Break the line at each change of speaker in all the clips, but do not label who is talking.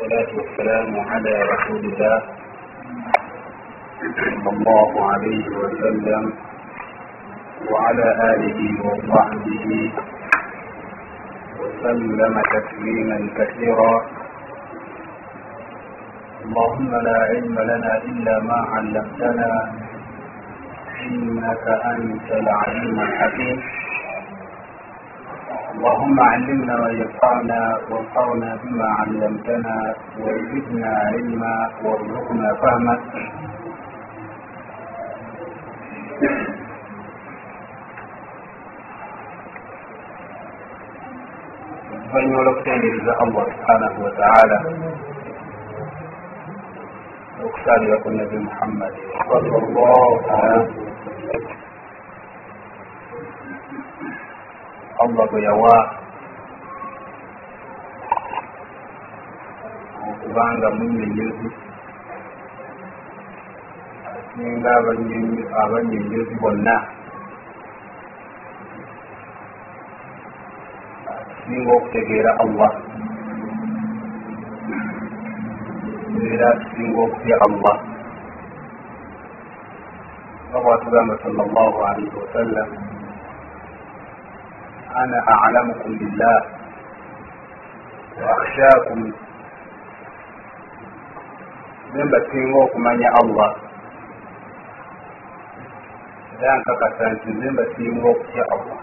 والصلاة والسلام على رسول الله صلى الله عليه وسلم وعلى آله وصحبه وسلم تسليما كثيرا. اللهم لا علم لنا إلا ما علمتنا إنك أنت العليم الحكيم. اللهم علمنا وينفعنا وانفعنا بما علمتنا وزدنا علما وارزقنا فهما. Oluvannyuma olwokutengereza allah subhanahu wataala okusalira ku nabi muhammadi sallallahu alaihi wasallam. Allah bwe yawa. Okubanga munyonyozi asinga abanyonyozi bonna. Asinga okutegeera allah. Era asinga okutya allah. Nga bwatugamba sala llahu alaihi wasallam ana aclamukum billah waakhshakum nze mbasinga okumanya allah era nkakasa nti nze mbasinga okutya allah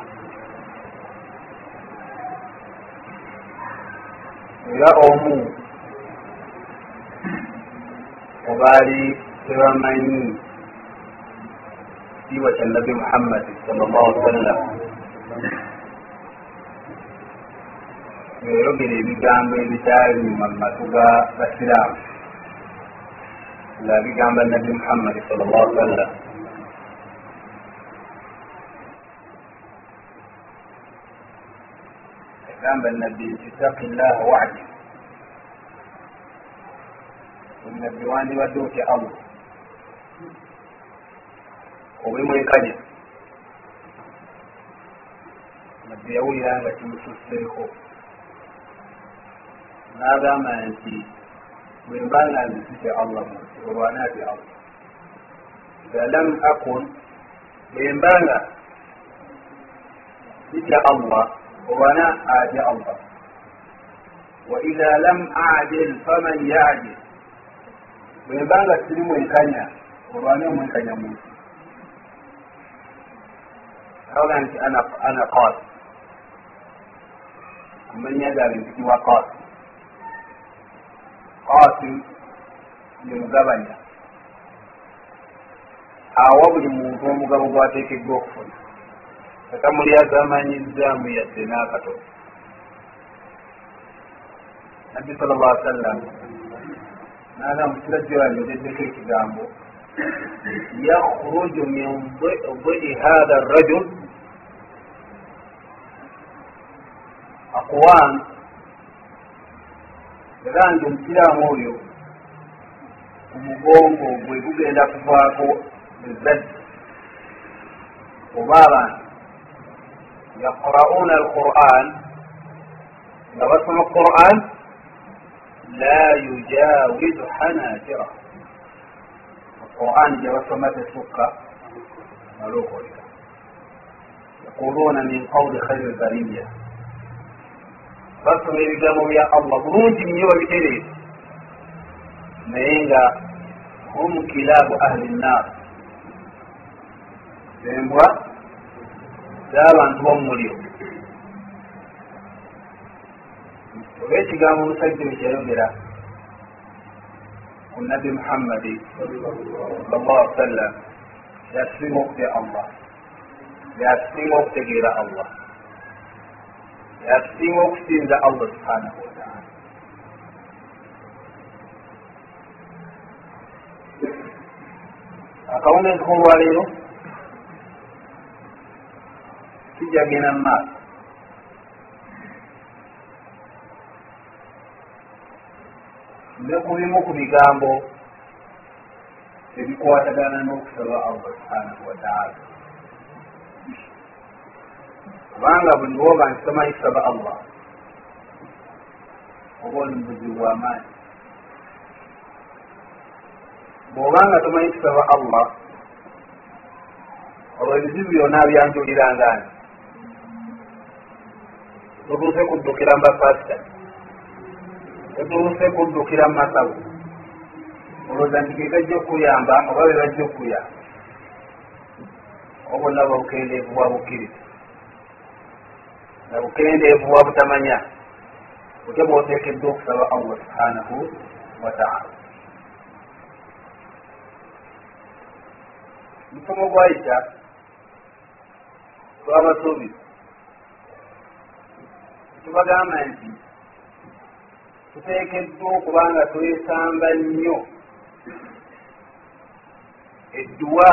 era omu obaali tebamanyi kitiibwa kya nabi muhammadi sal llahu ngayogera ebigambo ebitaali mu matu ga basiraamu nga bigamba nabi muhammadi sal llah wasallam. Agamba nabbi ittaqi llaha wadi. Nabbi wandibadde otya allah? Obimwekanya nabbi yawulira nga kimususseeko n'agamba nti bwe mba nga nzisite allah munsi olwana ati allah iza lam akun bwe mba nga sitya allah olwana atya allah wa iza lam adil faman yadil bwe mba nga siri mwenkanya olwane omwenkanya munsi awoga nti ana qasi amanya gange nzikibwa qasi qasi ye mugabanya. Awa buli muntu omugabo gwateekeddwa okufuna. Katamuli agamanyizaamu yadde n'akatono. Nabbi sal llah sallam nagamba kirajjoyanyogeddeko ekigambo yakhruju min dii hatha rajul aqwan era nti omusiraamu oyo omugongo gwe gugenda kuvaako ezaddi oba abantu yaqra'una alquran nga basoma quran la yujawizu hanajira. Quran gye basoma tesukka malookolera yaquluuna min qawli khayri bariya basoma ebigambo bya allah. Bulungi nnyo babitereeza naye nga hum kilaabu ahli nnar embwa z'abantu b'omumuliro oba ekigambo omusajja ekyayogera ku nabi muhammadi salllah wasallam. Yasinga okutya allah. Yasinga okutegeera allah yasinga okusinza allah subhanahu wataala akawungeezi k'olwaleero kijagenda mu maaso. Ne ku bimu ku bigambo ebikwatagana n'okusaba allah subhanahu wataala kubanga buli lwoba nti tomanyi kusaba allah. Oba oli mu buzibu bw'amaanyi bw'obanga tomanyi kusaba allah olwo ebizibu byonna byanjulirangani tutuuse kuddukira mubapasita tutuuse kuddukira mumasabu olowooza nti gegajja okuyamba oba bebajja okuyamba obonna bukendeevu bwa bukkiriza na bukendeevu bwa butamanya otya bwoteekeddwa okusaba allah subhanahu wataala musomo gwayita twabasuubiza tubagamba nti tuteekeddwa okuba nga twesamba nnyo. Edduwa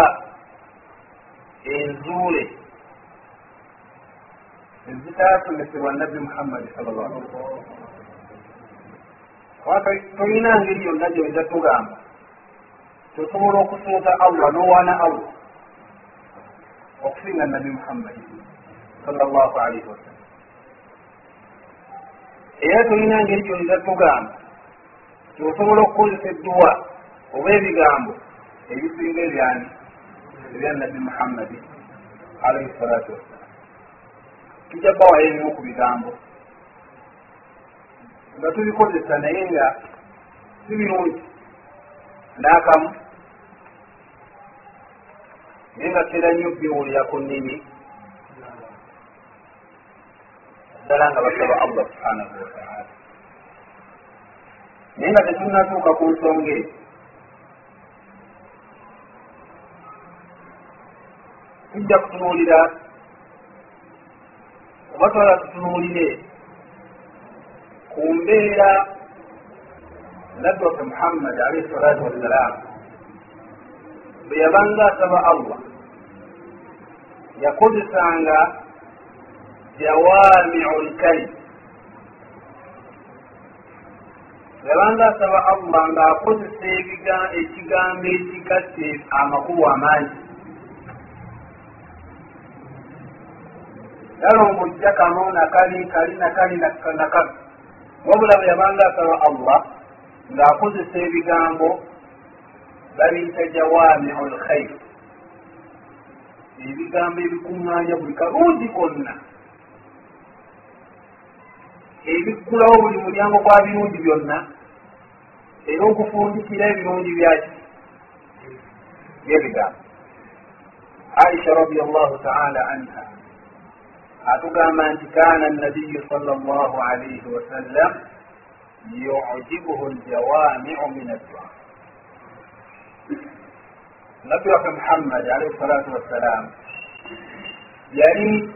enzuule ezitaasomesebwa nabbi muhammadi salllah tolina ngeri yonna gyoyinza tugamba. Tosobola okusuuta allah nowaana allah. Okusinga nabbi muhammadi salllahu alaihi wasallam. Era tolina ngeri gyoyinza tugamba. Tyosobola okukozesa edduwa oba ebigambo ebisinga ebyani ebya nabbi muhammadi alaihi salatu wassalam tujja bawayo ebimu ku bigambo. Nga tubikozesa naye nga si birungi n'akamu. Naye nga tera nnyo biwulira ku nnimi. Ddala nga basaba allah subhanahu wataala naye nga tetunatuuka ku nsonga eyo tujja kutunuulira oba twala tutunuulire ku mbeera nabbi waffe muhammad alaihi salatu wassalaamu bwe yabanga asaba allah yakozesanga jawamiu lkalim yabanga asaba allah ng'akozesa ekigambo ekigatte amakulu amangi talongojja kano nakali kali nakali nakali wabula bwe yabanga asaba allah ng'akozesa ebigambo babiyita jawamiu lkhair ebigambo ebikuŋŋaanya buli kalungi konna. Ebikkulawo buli mulyango gwa birungi byonna era okufundikira ebirungi byaki? Byebigambo aisha radiallahu taala anha atugamba nti kana nabiyu sal llah alaihi wasallam yujibuhu ljawamiu min addua. Nabbi waffe muhammad alaihi salatu wassalam yali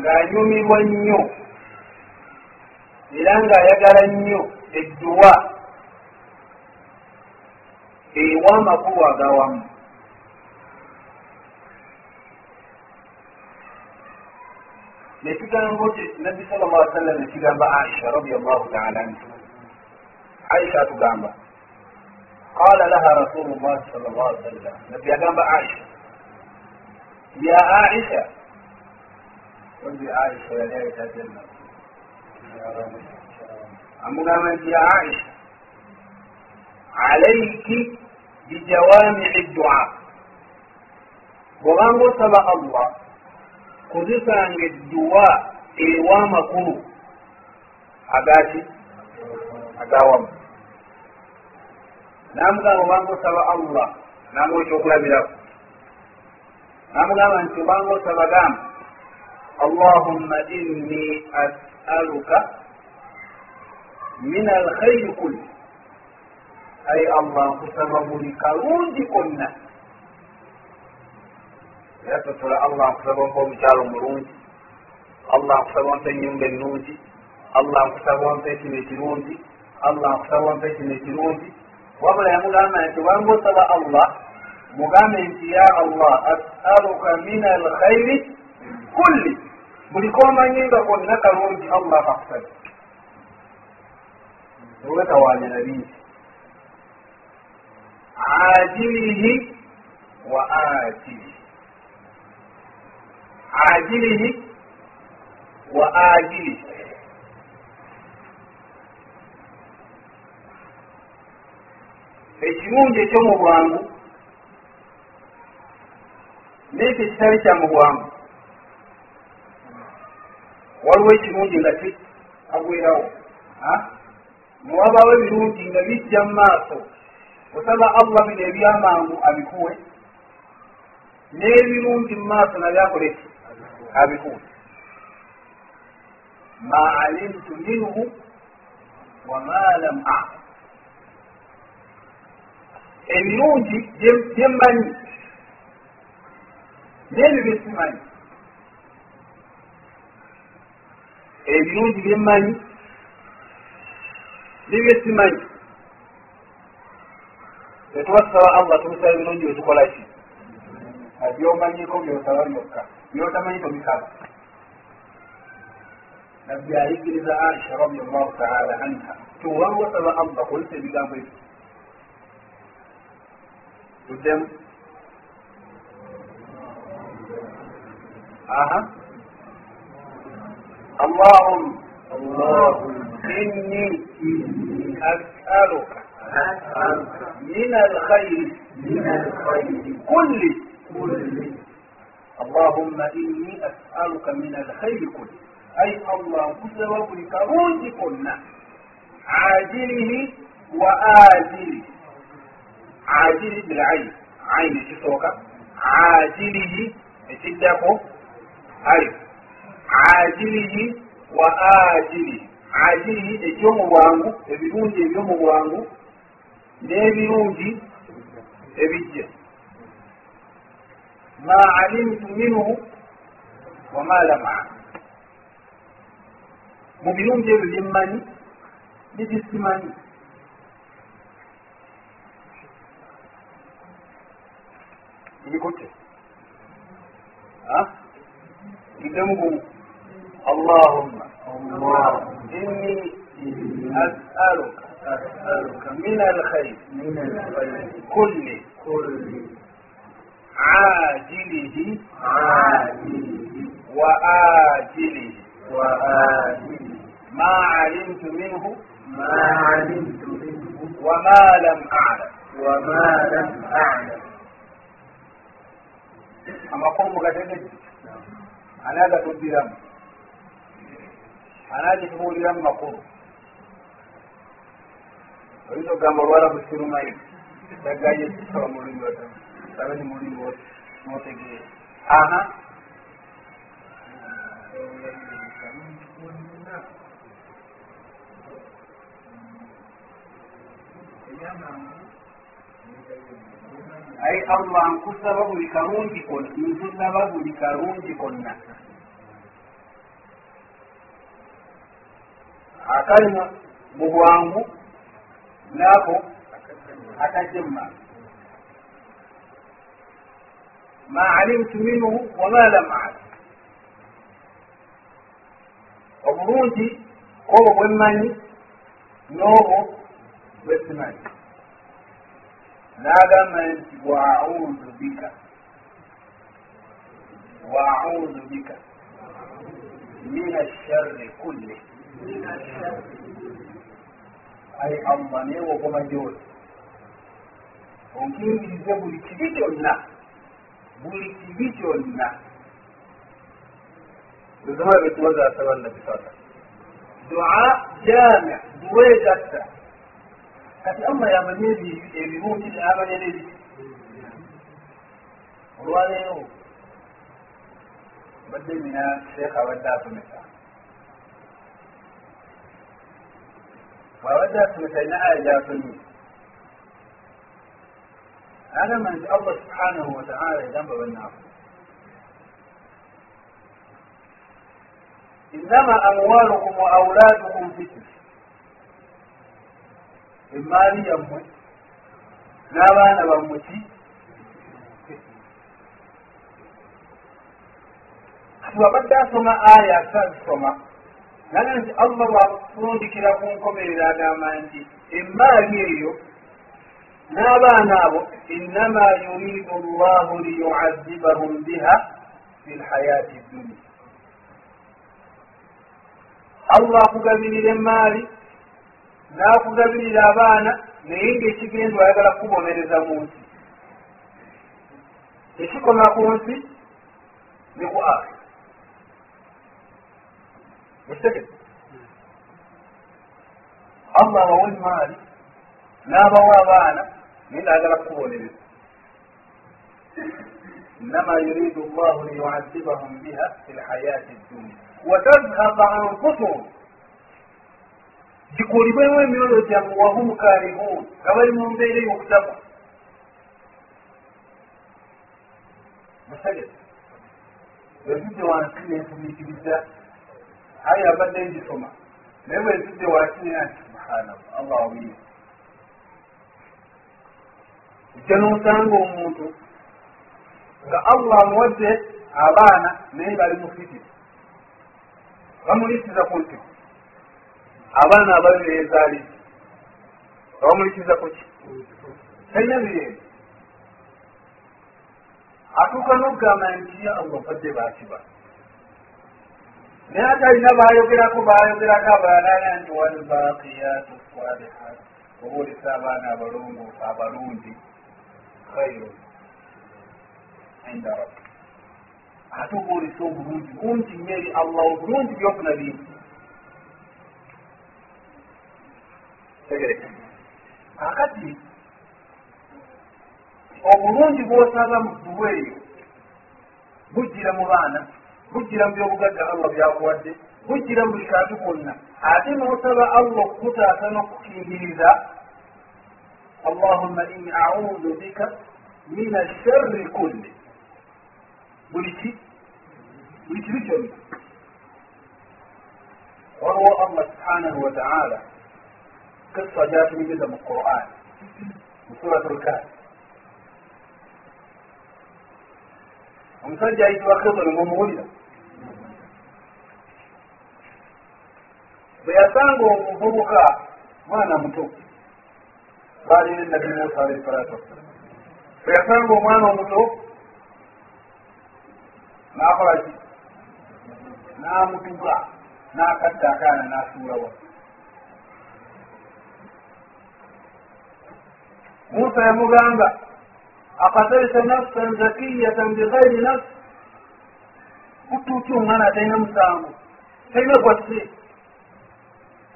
ng'anyumirwa nnyo era ng'ayagala nnyo edduwa ewa amakulu agawamu nekigambo nabbi sal llah ali sallam nekigamba aisha radiallahu taala anhu aisha atugamba qala laha rasulu llahi sal llah ali sallam nabbi agamba aisha ya aisha. Ozi aisha yali ayitajanna amugamba nti ya aisha alaiki bijawamii dua. Bwobanga osaba allah kozesanga edduwa ewa amakulu agaki agawamu. Namugamba obanga osaba allah nanga ekyokulabirako namugamba nti obanga osaba gamba allahumma inni asaluka min alkhairi kulli. Ay allah nkusaba buli kalungi konna era totola allah nkusaba mpa omukyalo mulungi allah nkusaba mpa enyumba ennungi allah nkusaba mpa ekino ekirungi allah nkusaba mpa ekino ekirungi wabula yamugamba nti obanga osaba allah. Mugambe nti ya allah asaluka min alkhairi kulli. Buli komanyi nga konna kalungi allah kakusabe owetawanya nabingi ajilihi wa ajilihi ajilihi wa ajilihi ekirungi ekyomu bwangu naekyo ekitali kya mu bwangu. Waliwo ekirungi nga agwerawo newabawo ebirungi nga bijja mu maaso osaba allah bino ebyamangu abikuwe n'ebirungi mu maaso nabyakoleki abikuwe ma alimtu minhu wama lam alam. Ebirungi byemmanyi n'ebyo byesimanyi ebirungi byemmanyi nebyesimanyi tetubasaba allah tubisaba ebirungi byetukolaki byomanyiko byosaba byokka byotamanyi tobisaba nabbi ayigiriza aisha radiallahu taala anha. Tiwawasaba allah kozesa ebigambo ebyo tuddemu aha. Allahumma inni as'aluka. Min alkhayri. Kulli allahumma inni as'aluka min alkhayri kulli. Ay allah nkusaba buli kalungi konna ajilihi wa ajilihi ajili bilaini aini ekisooka ajilihi ekiddako alif ajilihi wa ajilihi ajilihi ekyomu bwangu ebirungi ebyomu bwangu n'ebirungi ebijja ma alimtu minhu wama lam alam mu birungi ebyo byemmanyi nebisimanyi ibikutte idemu gumu allahumma inni as'aluka min alkhayr kulli عاجله وآجله. ما علمت منه.
ما علمت منه.
وما لم أعلم.
وما لم أعلم.
amakomu gategedde ani agatuddiramu ani agitubuulira mu makulu oyinza okugamba olwala busirumayo tagayo ekisaba mulimi otamu sabe ni mulimi notegeera aha. Aye allah nkusaba buli kalungi konna nkusaba buli kalungi konna akali mu bwangu naako atajje mu maaso ma alimtu minhu wama lam alam obulungi obwo bwemmanyi n'obwo bwesimanyi n'agamba nti waaudu bika waaudu bika min asharri kulli ayi allah naye wogoma gyoli onkingirize buli kibi kyonna buli kibi kyonna ezama betuwaza asaba nabisasa dua jami duwegatta kati allah yamanye ebirungi nayamanye nebiti olwaleero badde nina sheekh abadde asomesa bwabadde asomesa alina aya gyasomye agamba nti allah subhanahu wataala yagamba bannaafu innama amwalukum wa auladukum fitna emaali yammwe n'abaana bammwe ki kati wabadde asoma aya asazisoma naga nti allah bwakutundikira ku nkomerero agamba nti emaali eyo n'abaana abo innama yuridu llahu liyuazibahum biha fi lhayati dunia allah akugabirira emaali n'akugabirira abaana naye ngaekigenda oyagala kubonereza mu nsi. Ekikoma ku nsi ne ku akhira ekitegete allah abawa emaali n'abawa abaana naye naagala kukubonereza innama yuridu llahu liyuadibahum biha fi lhayati dunia watazhaba anfusuhum. Gikulibwemu emyoyo gyammwe wahum karihun. Nga bali mu mbeera ey'okutakwa musagete bwezudde wansi nenfumiikiriza aye abadde ngisoma naye bwezudde wansi nera nti subhanallah. Allah wabiri ojja n'osanga omuntu nga allah amuwadde abaana naye bali mu fitiri bamulisiza ku ntiko abaana abali neyezaaliza bamulisiza ku ki? Talina mirembe atuuka n'okugamba nti allah badde bakiba naye ate alina bayogerako bayogerako abalala nti walbaqiyatu salihat obuulisa abaana abalongoofu abalungi khairu inda rabbi ate obuulisa obulungi bungi nnyo eri allah obulungi byofuna bingi tegereka akati obulungi bwosaba mu ddulu eyo bujjira mu baana bujjira mu byobugagga allah byakuwadde bujjira mu buli kantu konna ate nosaba allah okukutaasa n'okukingiriza allahumma inni audu bika min asharri kulli. Buli ki buli kibi kyonna waliwo allah subhanahu wa taala kissa gyatumigiza mu quran mu surat lkafi omusajja ayitibwa khidiri mumuwulira bwe yasanga omuvubuka mwana muto baalina nabi musa alaihi salatu wassalam bwe yasanga omwana omuto n'akola ki n'amutuga n'akatta akaana n'asuulawa musa yamugamba akatalisa nafsan zakiyatan bighairi nafs kutuuki omwana atalina musango talina gwasse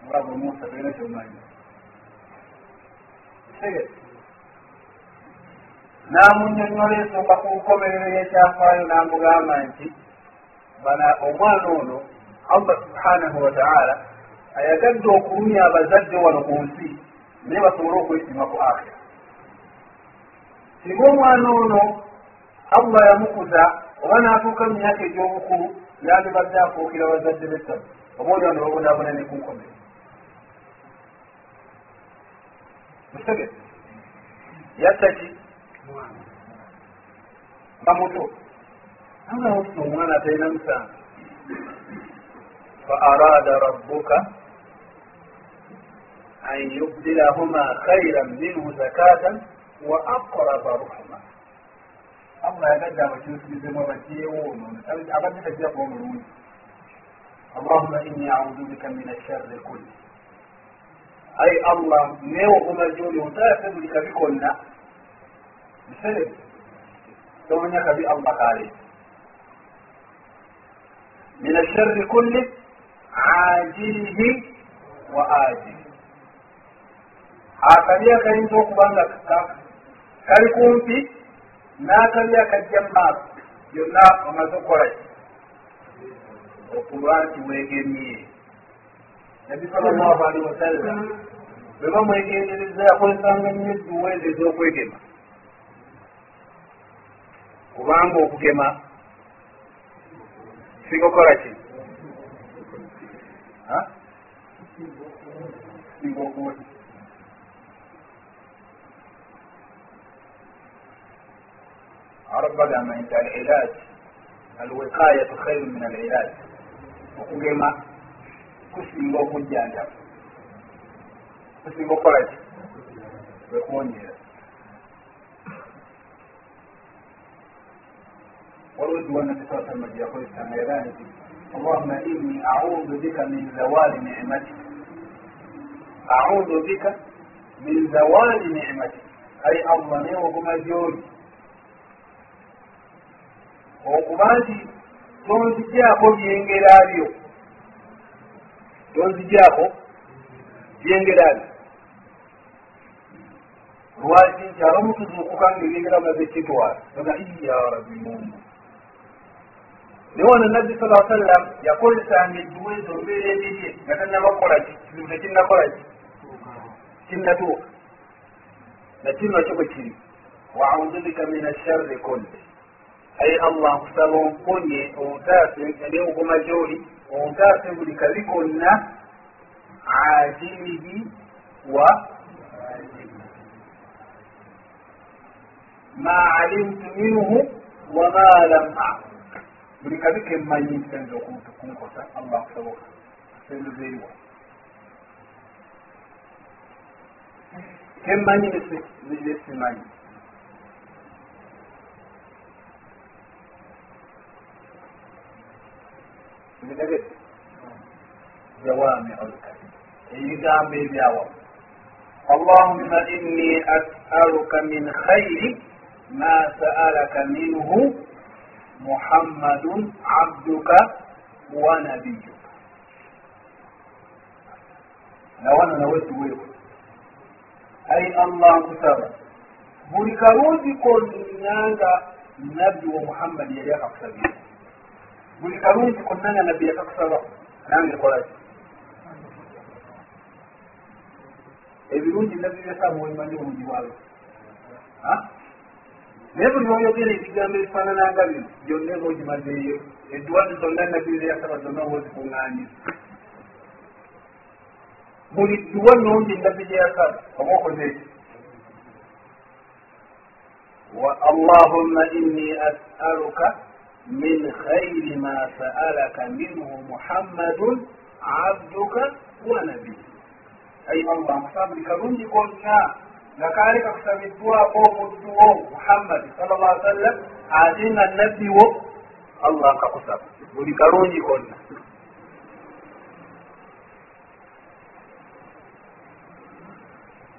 mulabe musa talina kyomanyi n'amunyonnyola ensonga ku nkomerero y'ekyafaayo n'amugamba nti bana omwana ono allah subhanahu wa taala ayagadde okulumya abazadde wano ku nsi naye basobole okwesima ku akhira. Singa omwana ono allah yamukuza oba n'atuuka mu myaka egy'obukulu yandibadde afuukira bazadde bessabu oba oli wano babonaabona ne ku nkomero musegete yatta ki nga muto angaosi omwana atalina musango fa arada rabbuka an yubdilahuma khairan minhu zakatan wa aqraba ruhma. Allah yagadde abakyusibizemu abajjeewo abadde tajja kuba mulungi allahuma inni audu bika min asharri kulli ayi allah neewogoma gyoli otaase buli kabi konna. Biserebe tomanya kabi allah kaleeta min asharri kulli ajilihi wa ajili akabi akayinza okuba nga kali kumpi n'akabi akajja mu maaso byonna omaze okukola ki okuba nti weegemye nabi sal llahu alihi wasallam bwe bamwegendereza yakozesanga nnyo edduweezi ez'okwegema kubanga okugema singa okukola ki singa okuwa arab bagamba nti al ilaj alwiqayatu khairu min al ilaj okugema kusinga okujjanjaba kusinga okukola ki? Kwekuwonyera ekiwana kisaasama gyeyakozesanga era nti allahuma inni audu bika min zawali nicmatik audu bika min zawali nicmati ayi allah naye oguma gyoli okuba nti tonzigyako byengera byo tonzigyako byengera byo lwaki nti abamu tuzuukuka nga ebyengera maze kitwala oga iya rabbi mungu naye wano nabbi sala sallam yakozesanga edduwa ezo mbeera ebirye nga tannabakola ki? Kizibu tekinnakola ki? Kinnatuuka. Nakino bwe kiri. Waaudu bika min asharri kulli. Aye allah nkusaba onponye ontaase ne ogoma gyoli ontaase buli kabi konna ajilihi wa ma alimtu minhu wama lam alam. Buli kabi kemmanyi nsenza okunkosa allah nkusaba sendezeriwa kemmanyi nesimanyi bitegete jawami olkalim ebigambo ebyawa allahumma inni asaluka min khayri ma sa'alaka minhu muhammadun abduka wa nabiyuka. Nawana nawe tuweeko ai allah nkusaba buli kalungi konna nga nabbi wa muhammadi yali akakusabira buli kalungi konna nga nabbi yakakusaba nange kolaki ebirungi nabbi byasaba wemanyi obulungi bwabyo naye buli oyogera ebigambo ebifaanananga bino byonna eba ogimazeeyo edduwazi zonna nabbi zeyasaba zonna oba ozikuŋŋaanyiza buli dduwa nungi nabbi gyeyasaba oba okoze eki allahumma inni asaluka min khayri ma sa'alaka minhu muhammadun abduka wa nabiy ai allah musaba buli kalungi konna nga kaali kakusabiddwako omudduwo muhammadi sala llah sallam ate nga nabbi wo allah kakusaba buli kalungi konna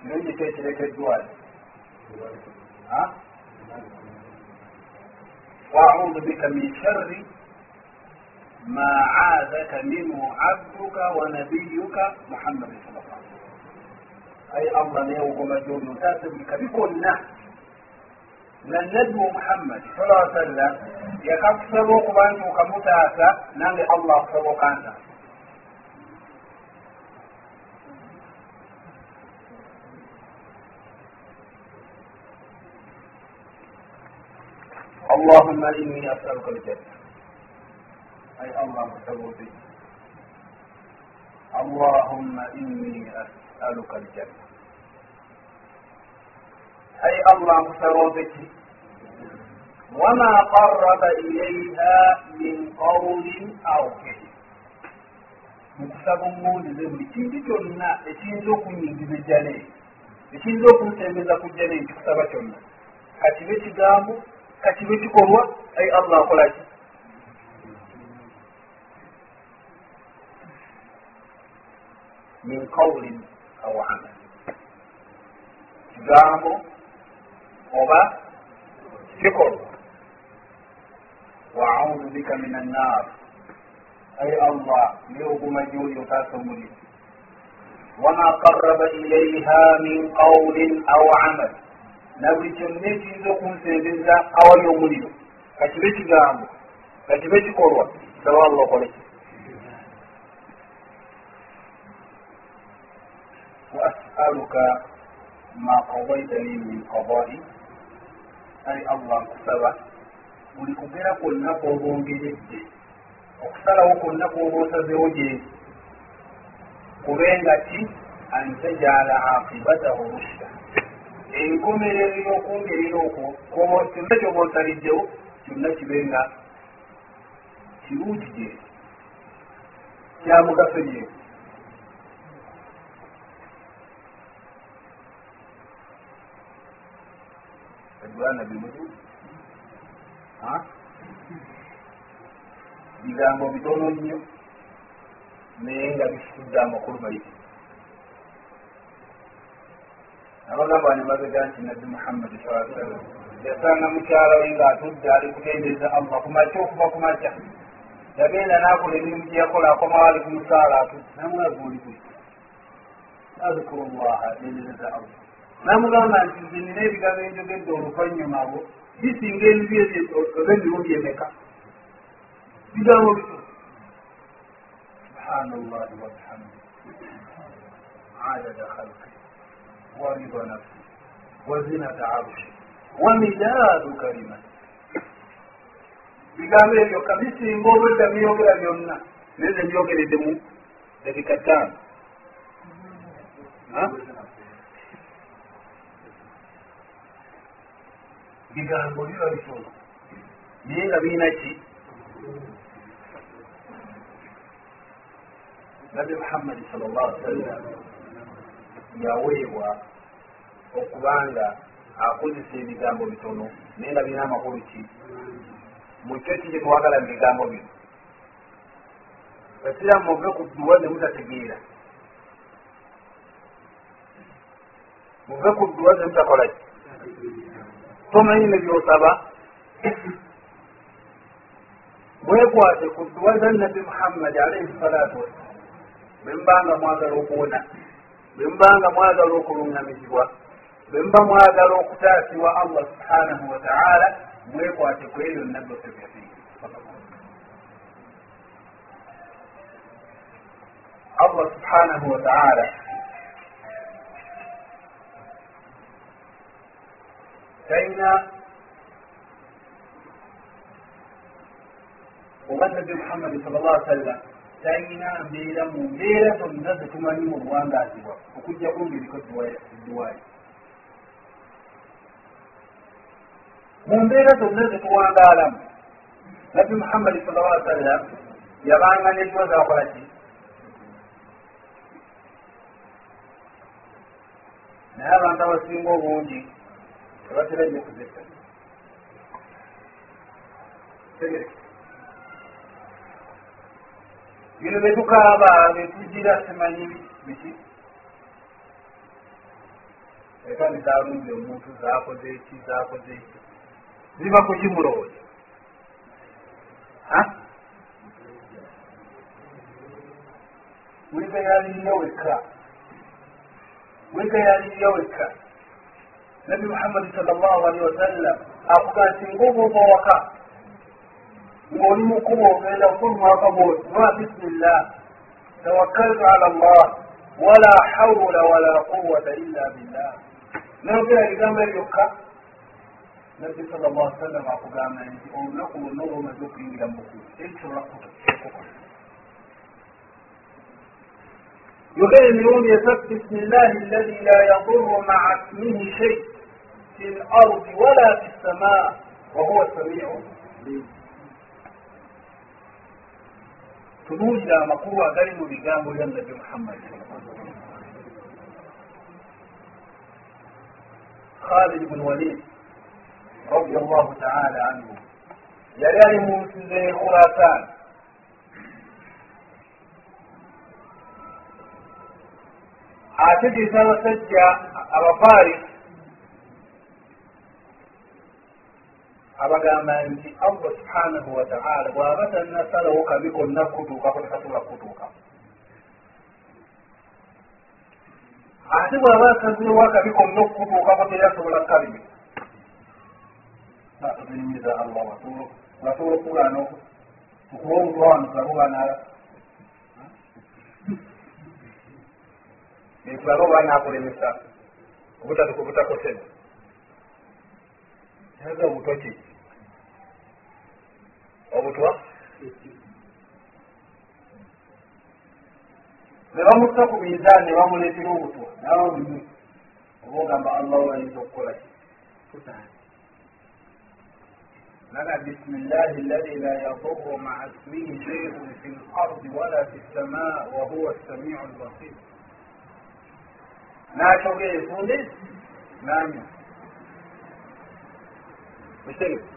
nenye kyekirekeddwali bika min sharri ma aadaka minhu abduka wa nabiyuka muhammadin sal llah ay allah naye ogoma gyoli otaase buli kabi konna nga nabbi wa muhammadi sala sallam yakakusaba okuba nti okamutaasa nange allah akusaba okantaasa kembali mengingatkan kerja. Ay Allah bertawudi. Allahumma inni as'aluka al-jannah. Hai Allah bertawudi. وما قرب إليها من قول أو فعل mukusaba omuwulize buli kintu kyonna ekiyinza okunyingiza ejjana eyo ekiyinza okunsemeza ku jjana eyo kikusaba kyonna katibe kigambo kakibe kikolwa ai allah akolaki min qawlin aw amal. Kigambo oba kikolwa wa audu bika min annar ai allah nioguma gyoli otaasa omuliro wama qaraba ilaiha min qawlin aw amal na buli kyonna ekiyinza okunsembeza awali omuliro kakibe kigambo kakibe kikolwa saba allah okole. Waasaluka ma qadaitani min qadai ai allah nkusaba buli kugera kwonna kwobongeredde okusalawo kwonna kwoba osazewo gyendi kubenga ki antajala aqibatahu rushda enkomerero y'okwongerera okwo kyonna kyoba osaliddewo kyonna kibe nga kirungi gye kyamugaso gye. Ebwana bimutu bigambo bitono nnyo naye nga bisitudde amakulu mayiti abagamba nemabega nti nabbi muhammadi saa sallam yasanga mukyala we ngaatudde ali kutendeeza allah kumakya okuva kumakya yagenda nakola emirimu gyeyakola akomawo ali kumusaala atudde namulaga oli kwe. Azkuru llaha tendereza allah. Namugamba nti nze nina ebigambo enjogedde oluvanyuma abo bisinga ebibi oba emirundi emeka bigambo bito. Subhana llahi wabihamdi adada khalqi warida nafsi wazinata arshi wamidaadu kalimati bigambo ebyo kabisinga obwedda byogera byonna naye ze byogeredde mu dakika ttaano bigambo biba bitono naye nga birina ki nabbi muhammadi sal llah sallam yaweebwa okubanga akozesa ebigambo bitono naye nga birina amakulu ki? Mukyo ki kyetwagala mu bigambo bino? Basiraamu muve ku dduwa ne mutategeera. Muve ku dduwa ne mutakola ki? Tomanyi ne byosaba? Mwekwate ku dduwa za nabbi muhammadi alaihi salatu wassalam bwe mubanga mwagala okuwona bwe mubanga mwagala okulungamizibwa bwe muba mwagala okutaasibwa allah subhanahu wataala mwekwate ku ebyo nabbi osebyati allah subhanahu wataala talina oba nabbi muhammadi sal llah sallam talina mbeera mu mbeera zonna zetumanyi mu buwangaazibwa okujja kumbiriko edduwayi mu mbeera zonna zetuwangaalamu nabbi muhammadi sal llah sallam yabanga nedduwa zakola ki? Naye abantu abasinga obungi tebatera nyo kuzesa bino betukaaba betugira simanyi biki? Eka nizalumbi omuntu zakoze eki zakoze eki ziba kukimulowooza wegayalirya wekka. Wegayalirya wekka. Nabbi muhammadi sal llahu alihi wasallam akuga nti ngaobuuba waka ng'oli mukuba ogenda okulumwaka bwoti ma bisimillah tawakkaltu ala llah wala hawla wala quwata illa billah nogera ebigambo ebyokka nabbi sal llah sallam akugamba nti olunaku lwonna oba omaze okuyingira mukuba tekisobola kukola yogera emirundi esatu bisimillahi alladi la yadurru maa ismihi shei fi lardi wala fi ssama wahuwa samiu tunuulira amakulu agali mu bigambo bya nabbi muhammadi khalid bun walid radi allahu taala anhu yali ali mu nsi ze khurasan. Ategeeza abasajja abafaari abagamba nti allah subhanahu wataala bw'aba tannasalawo kabi konna kutuukako tekasobola kutuuka. Ate bw'aba asazeewo akabi konna okukutuukako teyasobola kalimi tuzinyiza allah wasobola okulaana okuba omutwawanosabubanala ekulaga oba nakulemesa obutakoseza yaga obutwa ki obutwa ne bamutta ku mizaani ne bamuleetera obutwa. Nabamumu oba ogamba allahu ayinza okukola ki? Laga bisimillahi alladi la yadurru maa ismihi sheiun fi lardi wala fi lsamaa wahuwa samiu lbasir nakyogera enfunde nanya ekitege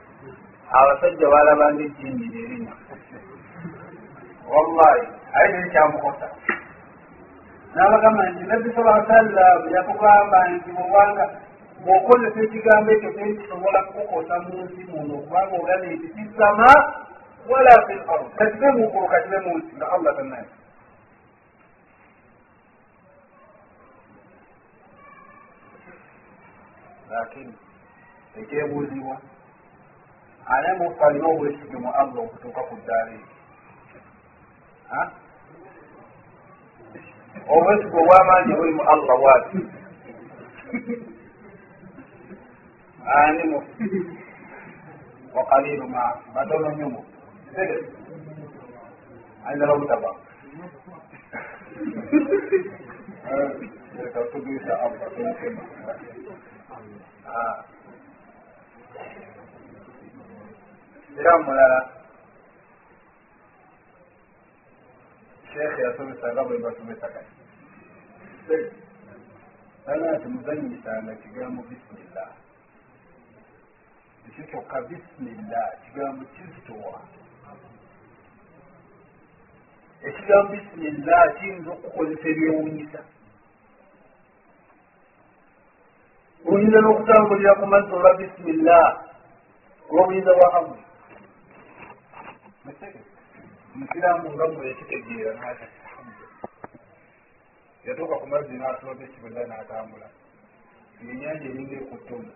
abasajja balabanga ejjindira erinya wallahi aye neri kyamukosa n'abagamba nti nabbi sala sallam yakugamba nti mubanga bw'okozesa ekigambo ekyo tekisobola kukukosa mu nsi muno kubanga ogambe nti fisama wala fi lard kakibe muggulu kakibe mu nsi nga allah tannaye lakini ekyebuuzibwa ane mufu alina obwesige mu allah okutuuka ku ddaala ekyo obwesige obwamaanyi buli mu allah bwati ani mufu wakalilu ma batono nnyo mu? Ayinzala obutaba tugisa allah tumukema era mulala sheekhe yasomesa nga bwe basomesa kati alina nti muzanyisanga kigambo bisimillah ekyo kyokka bisimillah kigambo kizitowa ekigambo bisimillah kiyinza okukozesa ebyewunyisa oyinza n'okutambulira ku mazzi olwa bisimillah olw'obuyinza bwa allah musiraamu nga mwe yakitegeera nati yatuuka ku mazzi n'atulota ekibeza n'atambula. Enyanja eringa ekuttona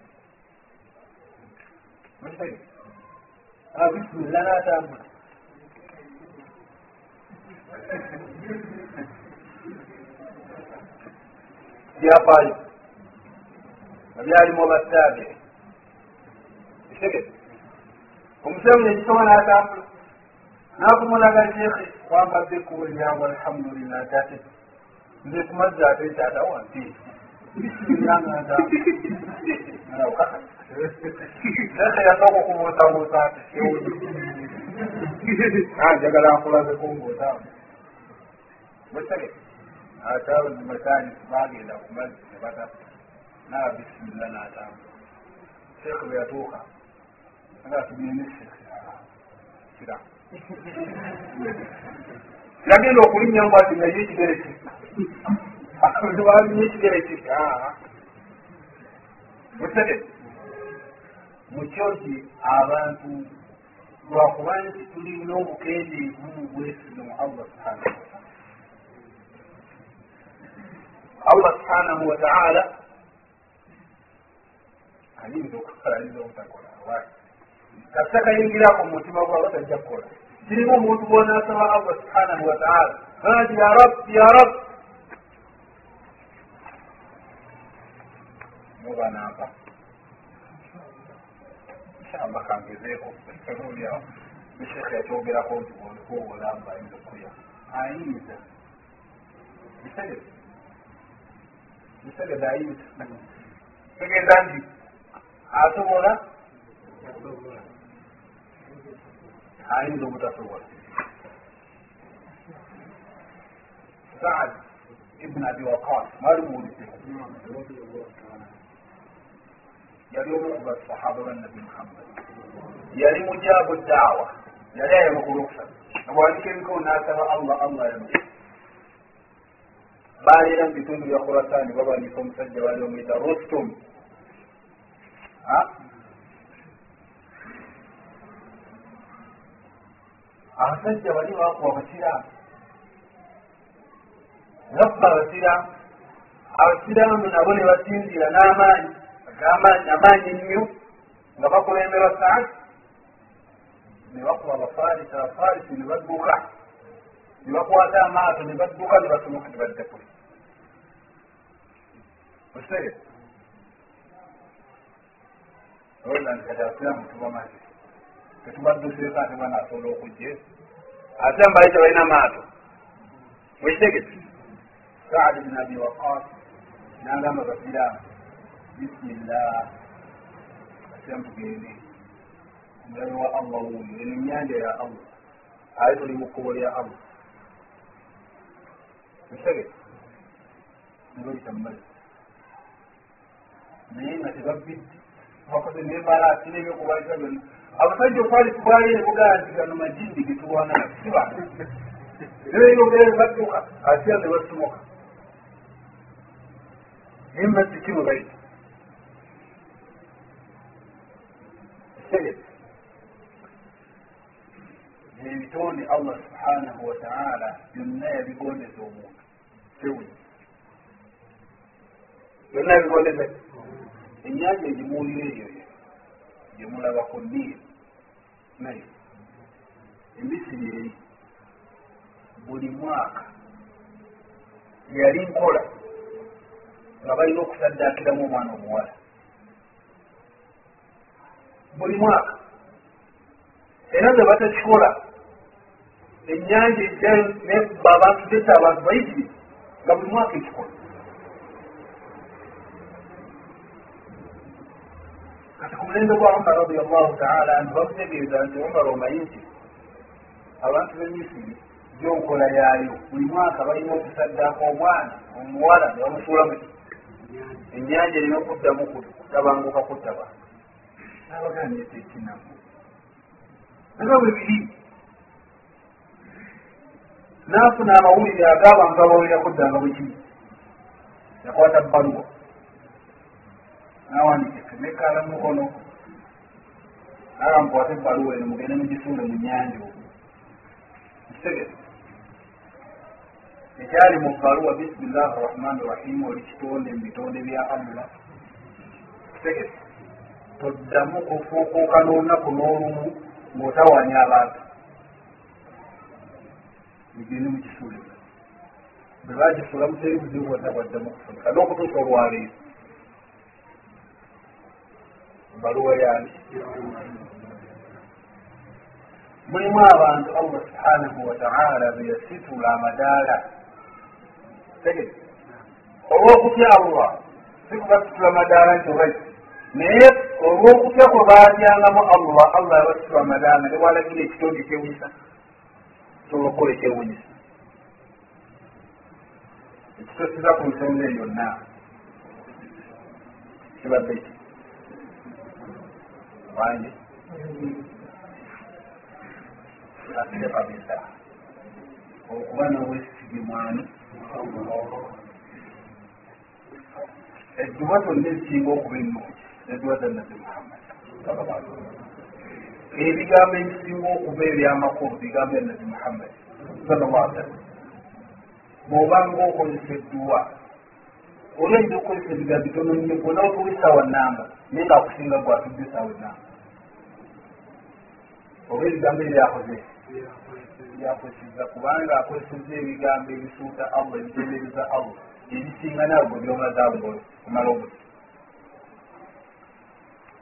bisimillah n'atambula. Byafaayo nga byalimu abasaabire kitegete omusaamu nekisoma n'atambula nakumulaga sheekhe wambadde ekkubo lyangu alhamdulillah tate nze kumazzi ate kyatawa nti sheekhe yasooka okubuusabuusa ati njagala nkulaze kumbuusaamu mutegete akyabazimataani bagenda ku mazzi nebata naa bisimilla n'atambula. Sheekhe bwe yatuuka nga tugende sheekhe kira yagenda okulinnya mbu ati naye ekigere ki? Walinye ekigere ki? Mutege mukyo nti abantu lwakuba nti tulina obukendeevu mu bwesige mu allah subhanahu wataala allah subhanahu wataala ayinza okukola ayinza obutakola kasita kayingirako mumutima gwaba tajja kukola kirimu omuntu bwonasaba allah subhanahu wataala ati ya rab ya rab. Muba nampa inshallah kangezeeko olyawo mishekhe yakyogerako nti bwoliko obulamu ayinza okuya ayinza bisegede bisegede ayinza tegeza nti asobola ayinza obutasobola saad ibn abi waqas mwali muwulizeko yali omu ku basahaba bannabi muhammad yali mujabu daawa yali ayamukulukusa abwandika emikono nasaba allah allah yamu baleera mu bitundu bya khurasani babanyisa omusajja bali bamwita rostom abasajja bali bakuba abasiraamu bakuba abasiraamu nabo ne basinzira n'amaanyi amaanyi ennyo nga bakulemberwa saati ne bakuba abafarisi abafarisi ne badduka ne bakwata amaato ne badduka ne basomoka ne badde kule osere oza nti kati abasiraamu tubamaze tetubadduseeko ate bwana asobola okujja ate mbaite balina maato wekitegete saadi bin abi waqas nagamba basiraamu bisimillah basiraamu tugende omulabe wa allah wuuyo eno enyanja ya allah aye tuli mu kkubo lya allah. Wekitegete nibabita mumazzi naye nga tebabbidde bakoze nembalaasi nebyokubalisa byonna abasajja okwali kubalayo nebugaa nti gano majindi getulwana siba nebeyogere badduka asira ne basomoka himmati kimubaita tegete ebitonde allah subhanahu wataala byonna yabigondeza omuntu sewe byonna yabigondeze enyanja egimuwulira eyo gyemulabako niiri naye emisiri eri buli mwaka. Yali nkola nga balina okusaddaakiramu omwana omuwala buli mwaka. Era nga batakikola enyanja ejjayo nekuba abantu tetta abantu bayitiri nga buli mwaka ekikola kati ku mulembe gwa umar radiallahu taala anhu bamutegeeza nti umar omanyi nti abantu bemisiri gyonkola yaayo buli mwaka balina okusaddaaka omwana omuwala ne bamusuula mu enyanja erina okuddamu kutabanguka kutaba nabagambye tekinamu nga bwe biri naafuna amawulire ag'abantu abawulira kuddanga bwekiri yakwata bbaluwa. Nawandika nekala mukono aga mukwate ebbaluwa eno mugende mugisuule mu nyanja omu kitegete ekyali mu bbaluwa bisimillahi arrahmani rrahimu oli kitonde mu bitonde bya allah kitegete toddamu kufuukuuka n'olunaku n'olumu ng'otawanya abantu. Mugende mukisuule bwe bagisuula muteri buzibu bwonna bwaddamu okufunika n'okutuusa olwaleero. Baluwa yani mulimu abantu allah subhanahu wataala beyasitula amadaala. Tegete olwokutya allah sikubasitula amadaala nti obai naye olwokutya kwe batyangamu allah allah yabasitula amadaala ne walagira ekitonde kyewunyisa. Sobola okukola ekyewunyisa. Ekitosiza ku nsonga eyo yonna kibadde ki? Wange ate kabisa okuba nobwesige mwani edduba zonna ezisinga okuba ennungi edduba za nabi muhammad. Ebigambo ebisinga okuba ebyamakulu bigambo bya nabi muhammad. Sallam bw'obanga okozesa edduwa olwayinza okukozesa ebigambo bitono nnyo gwona otuwa esawa namba naye ngaakusinga gwatudde esawa enamba oba ebigambo byakozesa kubanga akozeseza ebigambo ebisuuta allah ebigendereza allah. Ebisinga byomazaawo nga omala obuti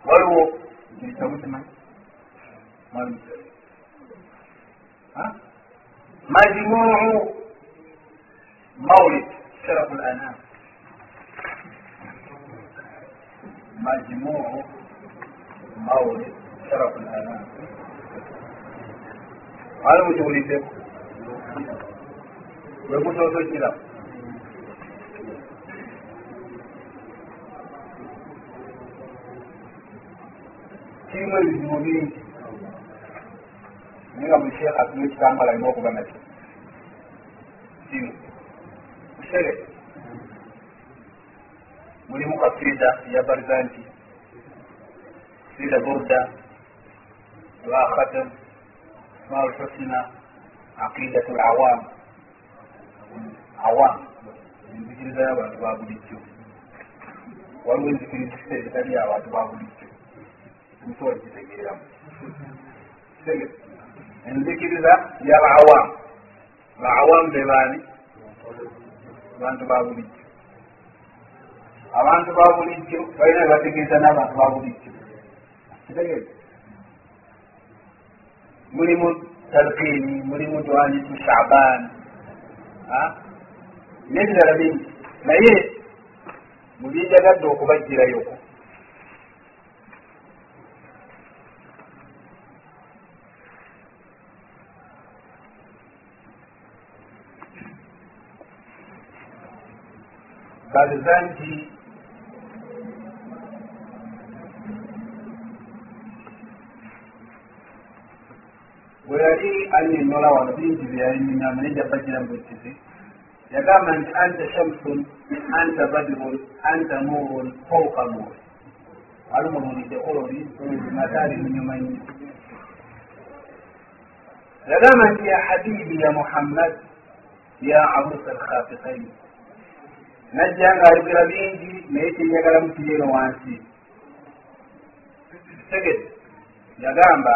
waliwo ekitabu kimanyi majmuu maulid sharafu lanam majmuu maulid sharafu lanam ali mukiwuliddeko wekutootokira kirimu ebizibu bingi naye nga buli sheekh atuma ekitambala alina okuba nakyo kino musere mulimu kasida eyabaliza nti kasida burda dua khatam asmau lhusina aqidatu lawam awam. Enzikiriza y'abantu ba bulijjo. Waliwo enzikiriza ezitali abantu ba bulijjo. Musobola kitegeeramu enzikiriza yabawam bawam be baani? Abantu ba bulijjo. Abantu ba bulijjo balina bebategeeza n'abantu ba bulijjo. Kitegeeza mulimu talqini mulimu duanitu shaban nebirala bingi naye mubyenjagadde okubajjirayoko baliza bwe yali anyonyola wano bingi byeyalinyama naye jabajira mbutizi yagamba nti anta shamsun anta badirun anta nurun fauka nur alumululidde ololi matali munyuma nnyo yagamba nti ya habibi ya muhammad ya arusa alkhafiqain najja nga ayogera bingi naye kyenjagala mukirero wansi. Tegede yagamba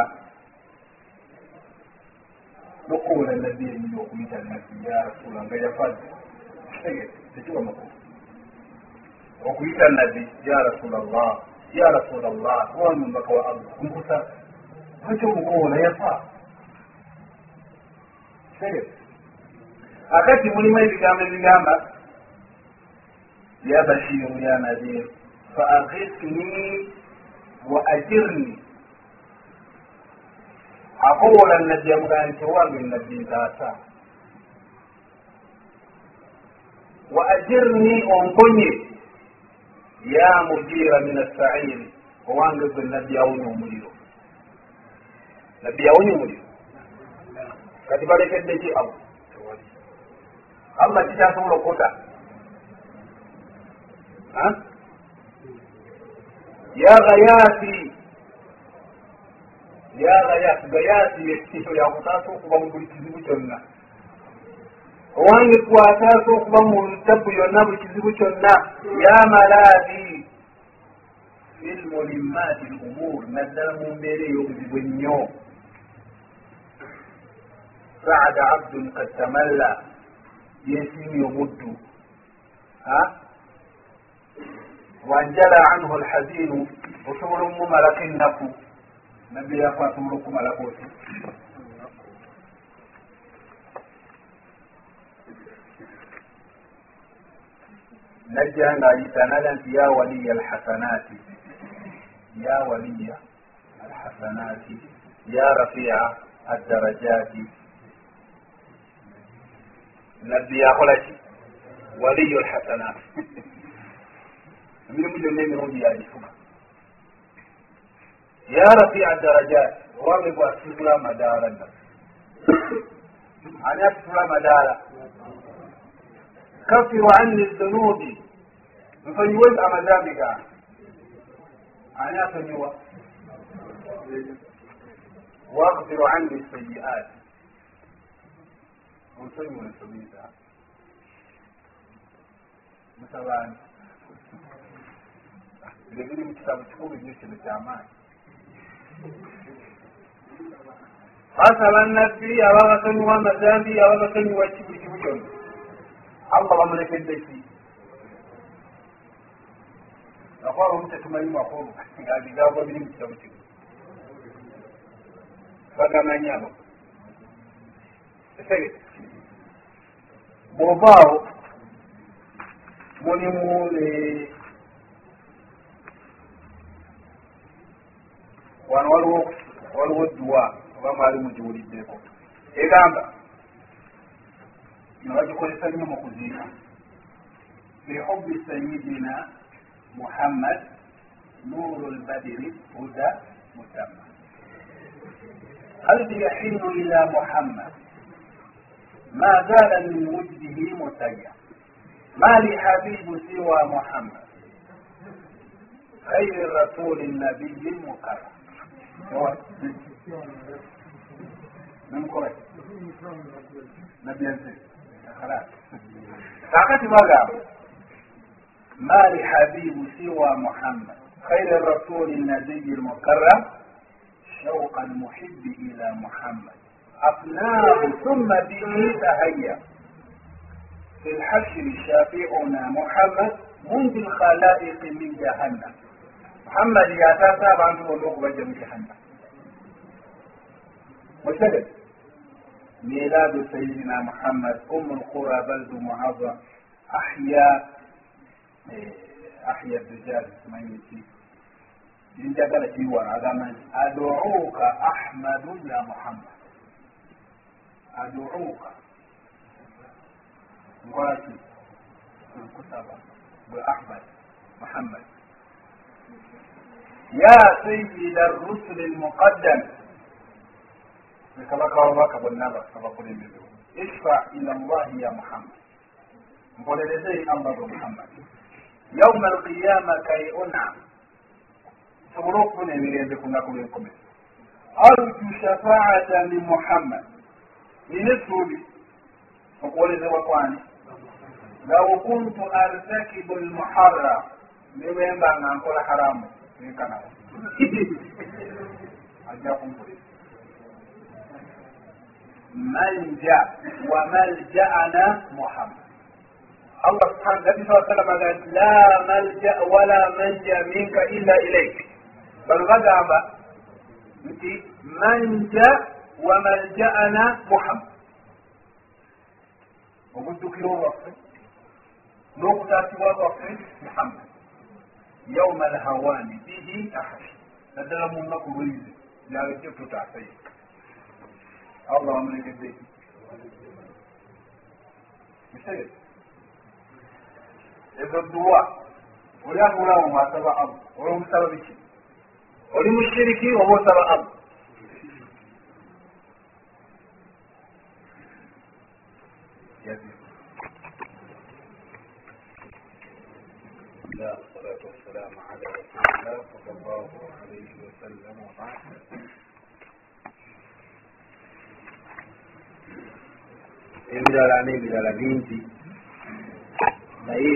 nokuwola nabbi enyini okuyita nabbi ya rasula nga yafadde. Tekiwa makulu. Okuyita nabbi ya rasula llah ya rasula llah wanu mbaka wa allah. Nkusa lwaki omukowola yafa? Akati mulimu ebigambo ebigamba ya bashiru ya nadir faakisni wa ajirni akowola nabbi amugamba nti owange nabbi ntaasa wa ajirni onkonye ya mujira min assairi owange gwe nabbi awonya omuliro. Nabbi awonya omuliro? Kati balekedde ki abo allah kikyasobola okota ya gayasi ya gayasi gayasi ekitiso yakutaasa okuba mu buli kizibu kyonna. Owange twataasa okuba mu tabu yonna buli kizibu kyonna ya malaadi. Fi lmulimati lumur naddala mu mbeera ey'obuzibu ennyo. Saada abdun kad tamalla yeesiimye omuddu. Wanjala anhu alhazinu osobola omumumalako ennaku nabbi yako asobola okumalako oti najja ngaayita nala nti ya waliya alhasanati ya waliya alhasanati ya rafia addarajati nabbi yakola ki waliyu alhasanat emirimu gyonna emirungi yagifuna ya rafia darajat. Owange gwasitula amadaala nna ani asitula amadaala kafiru anni zunubi. Nsonyiwe amazambi gange ani asonyiwa wakfiru anni sayiat onsonyiwe ensomiza musabaani bino biri mu kitabo kikulu nnyo kino kyamaanyi basaba nabbi aba basonyiwa amazambi aba basonyiwa ki buli kimu kyonna allah bamulekedde ki akwaba omu tetumanyi makulu nga bigambo biri mu kitabo kino bagamanyi abo esege bwovaawo mulimu wano waliwo duwa oba mwali mugiwuliddeko. Egamba nebagikozesa nnyo mu kuziika. Bihubi sayidina muhammad nuru lbadiri huda mutamma. Qalbi yahinu ila muhammad? Ma zala min wujdihi mutaya ma li habibu siwa muhammad? غير رسول النبي المكرم من كويس نبي ينزل خلاص فقط بقى ما لحبيب سوى محمد خير الرسول النبي المكرم شوق المحب إلى محمد أقناه ثم به تهيأ في الحشر شافعنا محمد منذ الخلائق من جهنم محمد يا تاسع عنده ولوك بجم جهنم وسلم ميلاد سيدنا محمد أم القرى بلد معظم أحيا أحيا الرجال ميتي njagala kiwano agamba nti aduuka ahmadu ya muhammad aduuka nkolaki nkusaba gwe ahmad muhammad Ya sayida rusuli lmuqaddam ne kabaka wabaka bonna abakulembezewo ishfa ila llahi ya muhammad. Mpolereze allah gwe muhammadi yauma alqiyama kai unam nsobole okufuna emirembe ku lunaku lwenkomeza arju shafaata min muhammad. Nina essuubi okuwolezebwa kwani law kuntu artakibu lmuharram ne bwemba nga nkola haramu nenkanawo ajja kumpulira manja wa maljaana muhammad. Allah subhana nabi saa sallam aga nti la malja wala manja minka illa ilaik bano bagamba nti manja wa maljaana muhammad. Obuddukiro olwaffe n'okutaasibwa kwaffe muhammad yauma alhawani bihi ahadi naddala mu lunaku lweize lyalejjo tutaasaye allah wamulekedde ki kisege ezo duwa oli atulawo mwasaba allah olwomusaba biki oli mushiriki oba osaba allah الله صلى الله عليه وسلم وبعد ebirala n'ebirala bingi naye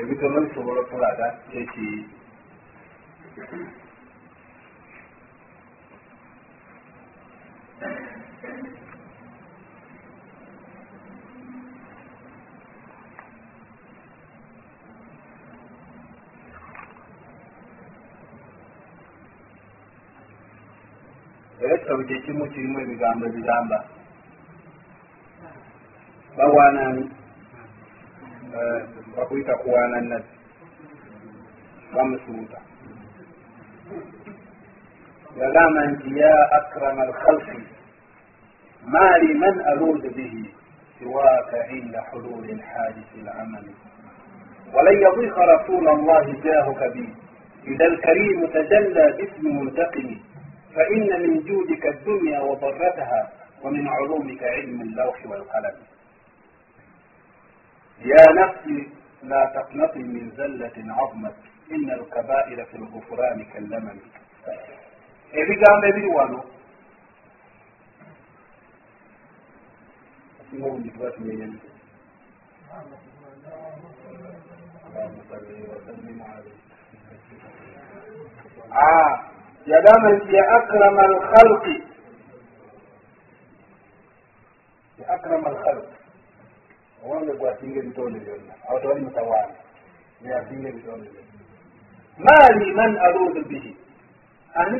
ebitono bisobola okulaga eki ebitabo kyekimu kirimu ebigambo ebigamba bawaanani eh, bakuyita kuwaana nabbi bamusuuta. Yagamba nti ya akrama alkhalqi maali man aluudu bihi siwaaka inda hululi lhadisi lamali ولن يضيق رسول الله جاهك بي إذا الكريم تجلى باسم منتقم فإن من جودك الدنيا وضرتها ومن علومك علم اللوح والقلم. يا نفسي لا تقنطي من زلة عظمت إن الكبائر في الغفران كاللمم. ebigambo ebiri wano singa obungi tuba tumenyani ah yagamba nti ya akrama alkhalqi ya akrama alkhalqi owange gwasinga ebitonde byonna awo tewali mutawaana neyasinga ebitonde byonna maali man aluudu bihi ani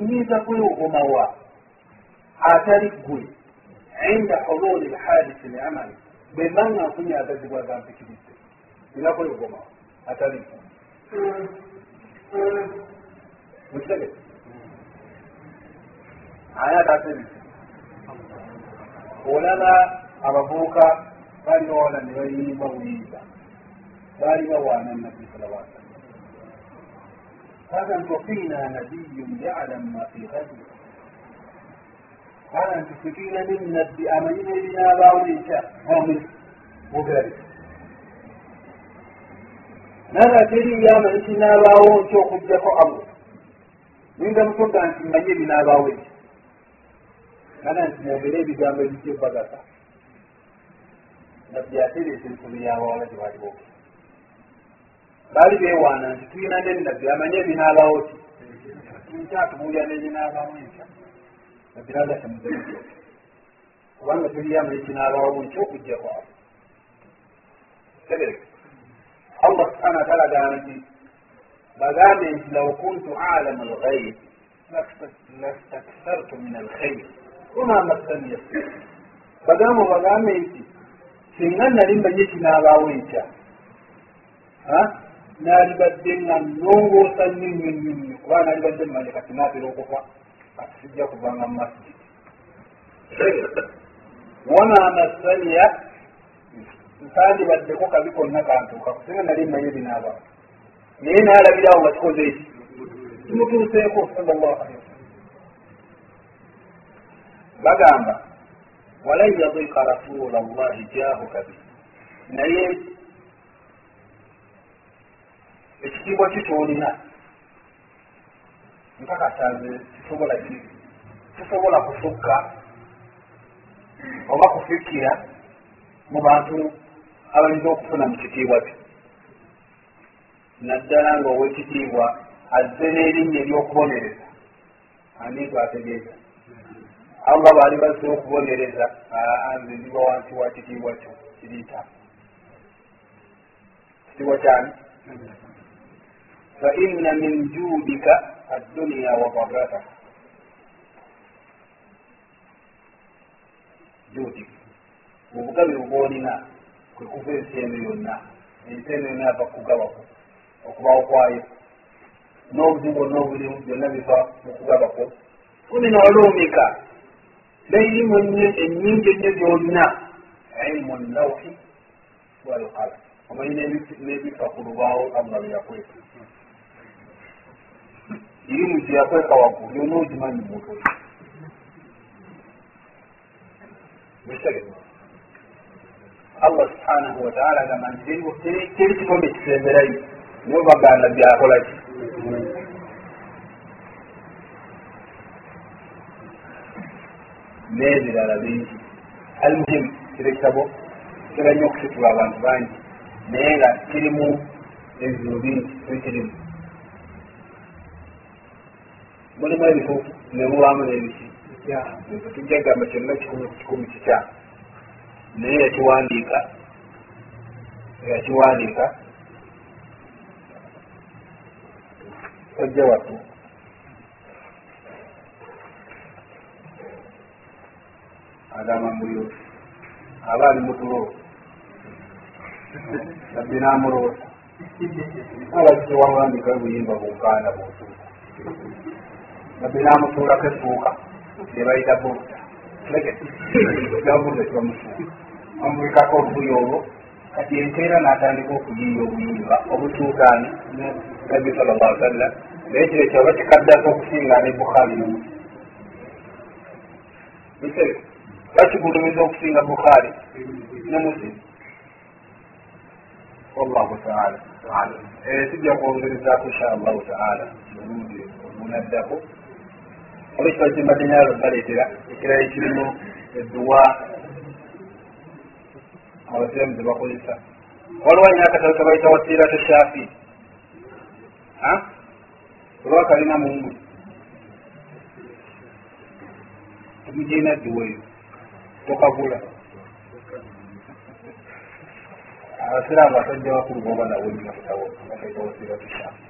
nyiza kwewogomawa atali gwe inda hululi lhadisi liamali bwe mbanga nfunye agazibwa gampikiridde nina kwewogomawa atali gwe mukitege ani atatebize olaba abavubuka balina wana ne bayimba buyimba baali bawaana nabbi sala wa sallam kaga nti wafiina nabiyun yalam ma fi gadi kaga nti fetulina nenabbi amanyi nebinaabaawo nekya omuli bugari naga teriyo amanyi kinaabaawo nky okugjako allah ninga mutoga nti manye ebinaabaawo ekyo kaga nti mwogere ebigambo ebikyebagasa nabbi atereesa ensobi yabawala gye baliwo baali beewaana nti tulina nenabbi amanye ebinaabaawo ki nkyatubuulira nebinaabaawo enkya. Nabbi nagatemuze kubanga teriyo amanyi kinaabaawo nkyo okujjako abo tegereka allah subhana wataala agamba nti bagambe nti law kuntu alamu alghaib lastakthartu min alkhair wama massani yasir bagambe bagambe nti singa nali mbanye kinaabaawo enkya naalibadde nga nongoosa nnyo nnyo nnyo kubanga naalibadde mmanye kati naatera okufa kati sijja kuvanga mu masjid wama massaniya nsandibaddeko kabi konna kantuuka kusinga nali mmanye binaabaawo naye naalabirawo nga kikoze eki kimutuuseeko salllah alehi wasallam bagamba walan yadika rasula llahi jahuka bi naye ekitiibwa kitoolina nkakasanze kisobola kisobola kusukka oba kufikira mu bantu abayinza okufuna mu kitiibwa kyo naddala nga owekitiibwa azze n'erinnya eryokubonereza. Ani gwategeeza? Allah baali bazze okubonereza nze ndiba wansi wa kitiibwa kyo kiriita. Kitiibwa kyani? Faina min juudika adduniya wa bagataka juudik obugabe bwolina kwe kuva ensi eno yonna ensi eno yonna yava kugabako okubawo kwayo n'obuzibu bwonna obulimu byonna biva mu kugabako. Umina olumika n'erimu ennyingi ennyo byolina ilmu nnawhi walqala omanyi n'ebifa ku lubaawo allah byeyakweka irimu gyeyakweka waggulu yonna ogimanyi mutwe allah subhanahu wataala agamba nti teri kitonde kisemberayo niwe baganda byakolaki n'ebirala bingi almuhim kiro ekitabo kitera nnyo okusitula abantu bangi naye nga kirimu ebizibu bingi bikirimu mulimu ebituufu nemubaamu n'ebiki tujja gamba kyonna kikumi ku kikumi kikya naye yakiwandiika yakiwandiika ojja wattu agamba muyo aba ali mutulo nabbi namuloosa abakiwawandika obuyimba bunkaana bwotuuka nabbi namutuulako essuuka ebayita buuta gabuuta kibamusuuka amubikako obubuyi obwo kati enkeera n'atandika okuyiiya obuyimba obutuutaani nabbi sala llah sallam naye kiro kyoba kikaddako okusinga ne bukhari nomusi bakigulumiza okusinga bukhari ne muslim wallahu taala alam tujja kwongerezaako insha allahu taala omulundi ogunaddako oba ekiba kimbadde nyalo baleetera ekirala ekirimu edduwa abasiramu zebakozesa waliwo alina akatabo kebaita wasiratu shafi olwa kalina mungu. Tugijina dduwa eyo tokagula abasiraamu basajja bakulu boba nawe wasiratu shafi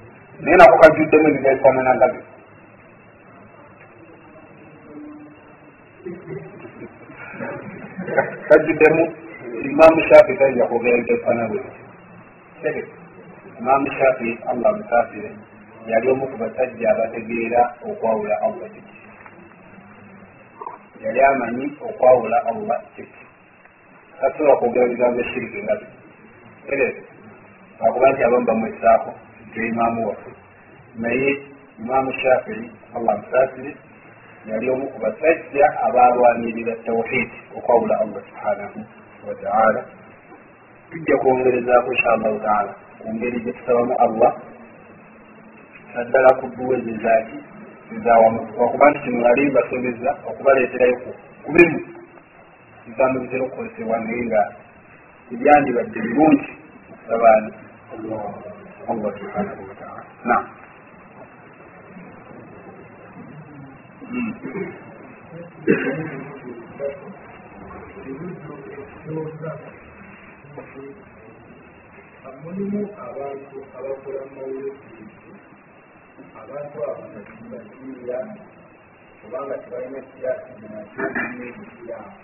naye nako kajjuddemu ebiga ebifaanana nga byo kajjuddemu imaamu shafi tayinza kwogera ebifaanana bwe imaamu shafi allah musaafire yali omu ku basajja abategeera okwawula allah kiki yali amanyi okwawula allah kiki tasobola kwogera ebigambo eshiriki nga byo akuba nti abamu bamwesaako nti imaamu waffe. Naye imaamu shafiri allah musaasire yali omu ku basajja abalwanirira tawhidi okwawula allah subhanahu wataala tujja kwongerezaako insha allahu taala ku ngeri gyetusabamu allah naddala ku dduwa ezo ezaki ezawamu okuba nti kino nali mbasomeza okubaleeterayo ku bimu bigambo bitera okukozesebwa naye nga ebyandibadde birungi okusabaani allah subhanahu wataala nam
mulimu abantu abakola mawulire abantu abo bakiira kubanga tebalina kiraasinakyoekiraamu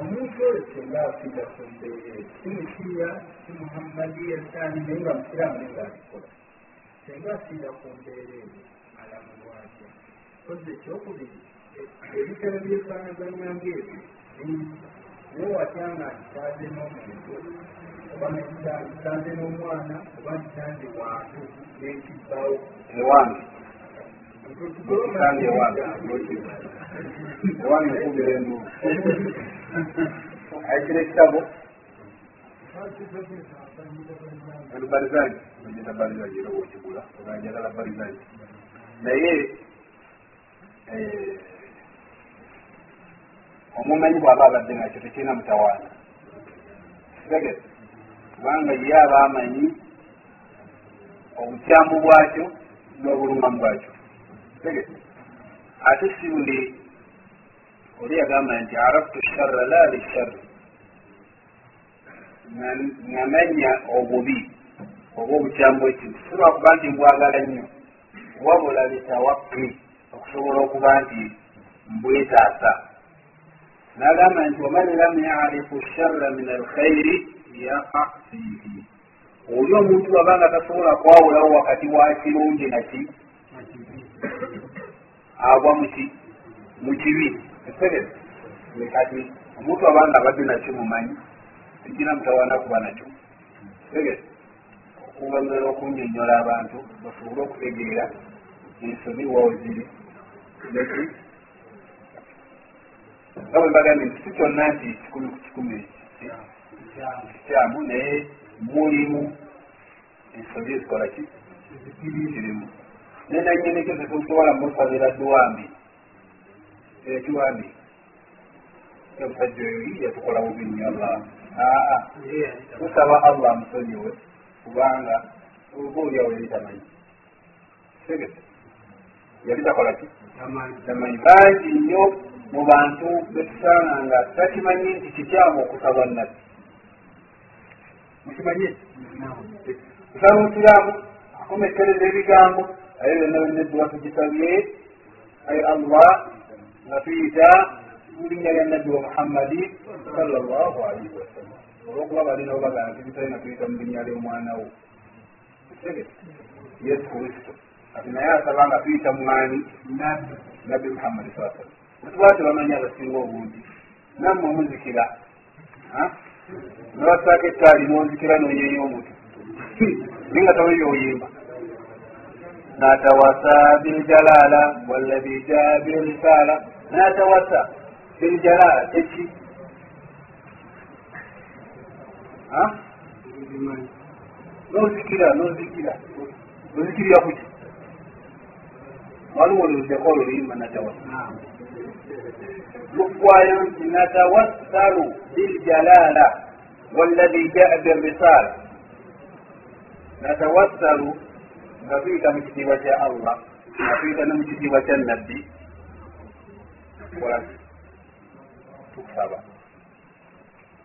omuntu oyo senga afiira ku mbeera eyo si mukiya si muhammadiya sani naye nga mukiraamu naye ngaakikola senga afiira ku mbeera eyo alamulwatya koze ekyokubiri ebitabo byefaanaganya ngaebyo naye watyanga nkisanze n'omuntu oba nkisanze n'omwana oba nkisanze wantu nekibbawo
ewange okisange wange owange nkubira enduulu ayitira ekitabo balizanyi. Ogenda balizanyi era wokigula oganjagala balizanyi. Naye omumanyi bw'aba abadde nakyo tekirina mutawaana. Kitegete kubanga ye aba amanyi obukyamu bwakyo n'obulumamu bwakyo. Ate si buli oli yagamba nti araftu sharra la lisharri namanya obubi oba obukyamu bwekintu si lwakuba nti mbwagala nnyo wabula litawakki okusobola okuba nti mbwetaasa. Nagamba nti waman lam yarifu sharra min alkhairi yaqa oli omuntu wabanga tasobola kwawulawo wakati wa kirungi naki? Agwa muki mukibi etegete kati omuntu abanga abadde nakyo mumanyi tekina mutawaana kuba nakyo. Tegete okubagala okunyonyola abantu basobole okutegeera ensobi wawe ziri. Neki nga bwe mbagambye nti si kyonna nti kikumi ku kikumi kikyamu naye mulimu. Ensobi ezikola ki? Kirimu naye nanyinike tetusobola musabira duwambi. Ekiwambi omusajja oyo yatukola bubi nnyo allah aa tusaba allah amusonyiwe kubanga oba oliawo yali tamanyi tegete yali takola ki? Tamanyi. Bangi nnyo mu bantu betusanga nga takimanyi nti kikyamu okusaba nabbi mukimanye kusaba musiraamu akomekereza ebigambo. Aye byonna byonna edduwa tugisabye aye allah nga tuyita mulinnya lya nabbi wa muhammadi sallallahu alaihi wasallam olwokuba balina obagana tubitalina tuyita mu linnya ly'omwana wo. Yesu kristo. Kati naye asaba nga tuyita mwani nabbi muhammadi saa sallam. Netuba tebamanyi abasinga obungi nammwe muzikira nebasaako ettaali nonzikira noyeyo omutu naye nga tawe byoyimba natawasa biljalala wallabi jaa birisala natawasa biljalala eki? Nozikira nozikira. Nozikirira kuki? Waliwo oluzeko oluyimba natawasa lukwayo nti natawassalu biljalala wallabi jaa birisala natawassalu nga tuyita mu kitiibwa kya allah nga tuyita ne mu kitiibwa kya nabbi tukola tukusaba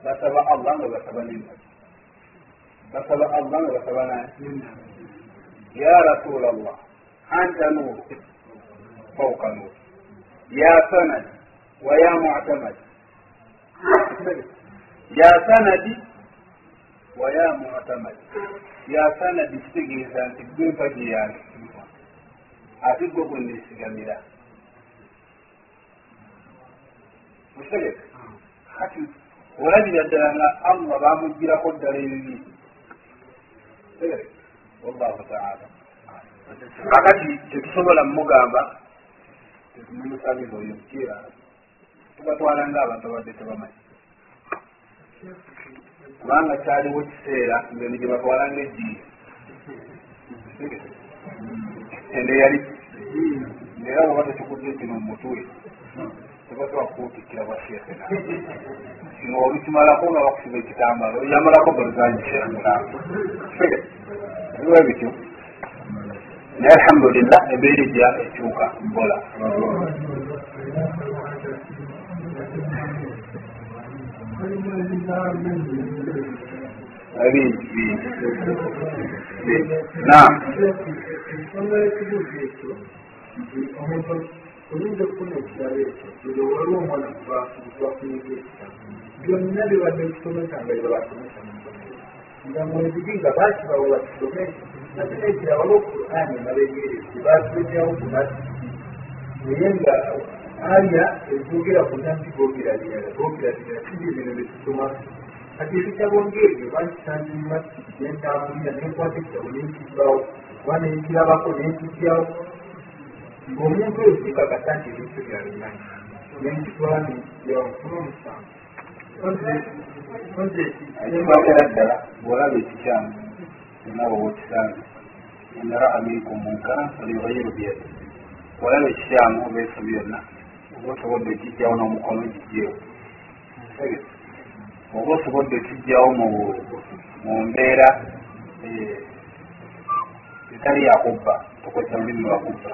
basaba allah nga basaba nenabbi basaba allah nga basaba nani ya rasul allah anta nur fauka nur ya sanad wa ya mutamad ya sanadi wa ya mutamad ya sanadi kitegeeza nti gwe mpaji yange ate gwe gwe nesigamira mukitegeka kati olabira ddala nga allah bamugirako ddala ebibi wallahu taala kakati tetusobola mumugamba tetumumusabira oyo mukiira tubatwala nga abantu abadde tebamanyi kubanga kyaliwo kiseera ngeni gye batwala ngaeddiini ende yali era baba tekikuddire kino mumutwe tebasobola kukutikira bwasheekena kino olukimalako nga bakusiba ekitambala oyamalako baluzanyiseramulambo biwa bityo naye alhamdulillah embeera ejja ekyuka mbola. Bingi bingi naam.
Oyinza okufuna ekirabo ekyo buli waliwo omwana gwafunyiza ekitabo byonna bibadde kusomesa nga byebasomesa munsomero nga mwebiri nga bakibawa bakisome ate nekira waliwo kurani nga begerezi basibenyawo ku masiki naye nga aya ezogera ku nasi gogera lirala gogera lirala sibyo bino byetusoma kati ebitabo ngaebyo bakisanze mu masiki gentambulira nenkwata ekitabo nenkibbawo kuba nenkirabako nenkityawo ng'omuntu oyo kikakasa nti ebintu byalina yenkitwani yawufuna omusango
ekikwatera ddala bw'olaba ekikyamu onaaba wokisange inaraa minkum munkaran falyughayiru biyadi bw'olaba ekikyamu oba efu byonna oba osobodde okijjawo n'omukono gijjeewo oba osobodde okijjawo mu mbeera etali yakubba tokozesa lulimi lwakubba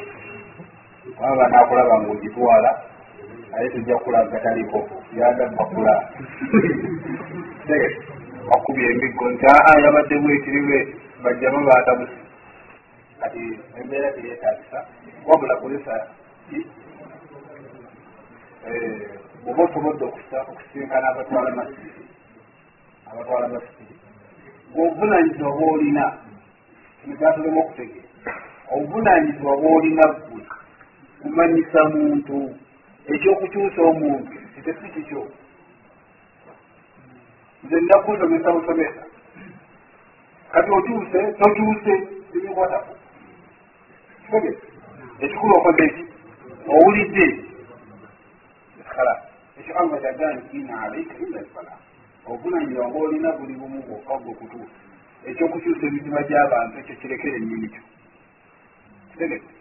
waba nakulaba ngaogitwala aye tujja kulaga taliko yaga bakubya emiggo nti aa yabaddemu ekiriwe bajjamu batabusi kati embeera teyetagisa wabula kulesa bwoba osobodde okusinkana abatwala masiri abatwala masiri obuvunanyizibwa bwolina kyatulema okutegeera obuvunanyizibwa bwolina gwe kumanyisa muntu ekyokukyusa omuntu kitesi nze nakusomesa busomesa kati okyuse tokyuse bibikwatako kitegese ekikulu okoze eki owulidde kala ekyo allah kyagaa nti ina alaika illa lfala obuvunanyizibwa bwolina buli bumu bwokka gwe kutuusa ekyokukyusa emitima gy'abantu ekyo kirekere ennyini kyo kitegese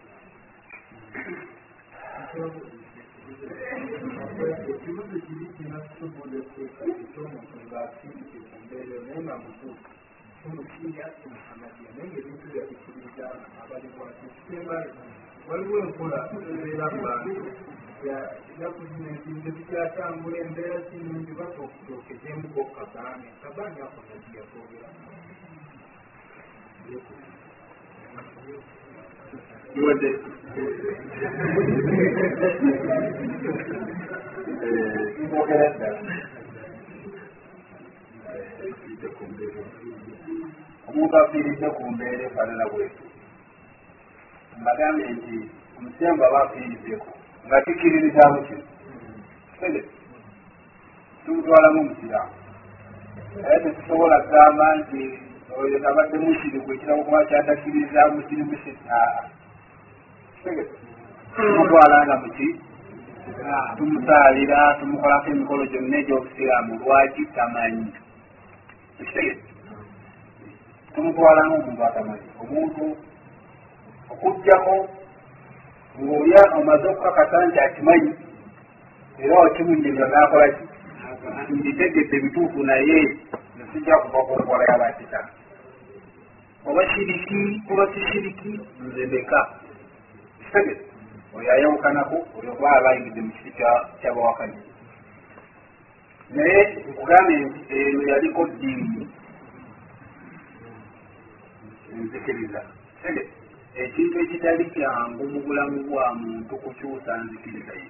ekibuzo kiri kirina kusobola okuteeka ekyomuntu ng'asindike ku mbeera naye nga mutuufu omusinga muhamadiya naye ngaebintu byabikiriza abali bwati ekisemba waliwo enkola ebeera bantu yakuzina ebintu bikyatambula embeera sinungi batookezembuka okkabaani kabaani akonagiya kwogera
iwadde nkwogera ddala omuntu afiiridde ku mbeera efaanana bwetu mbagambye nti omusembu aba afiiriddeko nga kikiririzaamu kino tege tumutwalamu omusiraamu naye tetusobola kugamba nti oyo tabadde mushiriku ekirabo kuba kyatakiriza musirimusi aa tumutwalanga muki tumusaalira tumukolako emikolo gyonna egy'obusiraamu lwaki tamanyi. Ekitegete tumutwalanga omuntu atamanyi. Omuntu okugjako ng'olya omaze okukakasa nti akimanyi era wakimunyirira nakolaki nditegedde bituufu naye nesijja kuva ku nkola y'abakita oba kiriki oba kishiriki nze mbeka kitegete oyo ayawukanako oyo kuba aba ayingidde mu kiti kyabawakani naye nkugambye nti eno yaliko ddiini nzikiriza. Tegete ekintu ekitali kyangu mu bulamu bwa muntu kukyusa nzikiriza ye.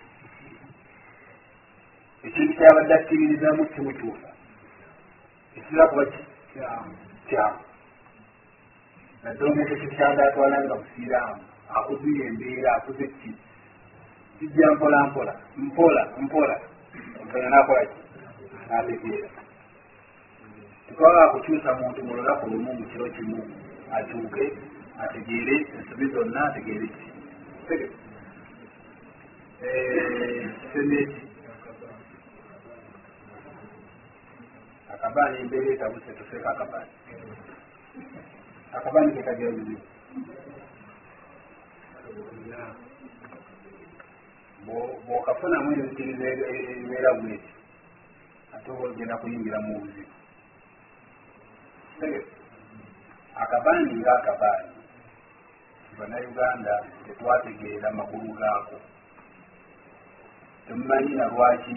Ekintu kyabadde akkiririzamu kimukyusa. Ekitera kuba kyangu nadde omuntu ekyo kyanda atwalanga busiraamu akuzuya embeera akuze ki? Kijja mpola mpola. Mpola mpola. Omutonya nakola ki? Nategeera. Tetwala kukyusa muntu mu lunaku lumu mu kiro kimu akyuke ategeere ensobi zonna ategeere ki? Kisemeeki akabaani embeera etabuse tuseeko akabaani akabaani kekagira buzibu bw'okafunamu enzikiriza ebibeera bweti ate oba ogenda kuyingira mu buzibu akabaani ngaakabaani bannayuganda tetwategeera makulu gaako. Temumanyi na lwaki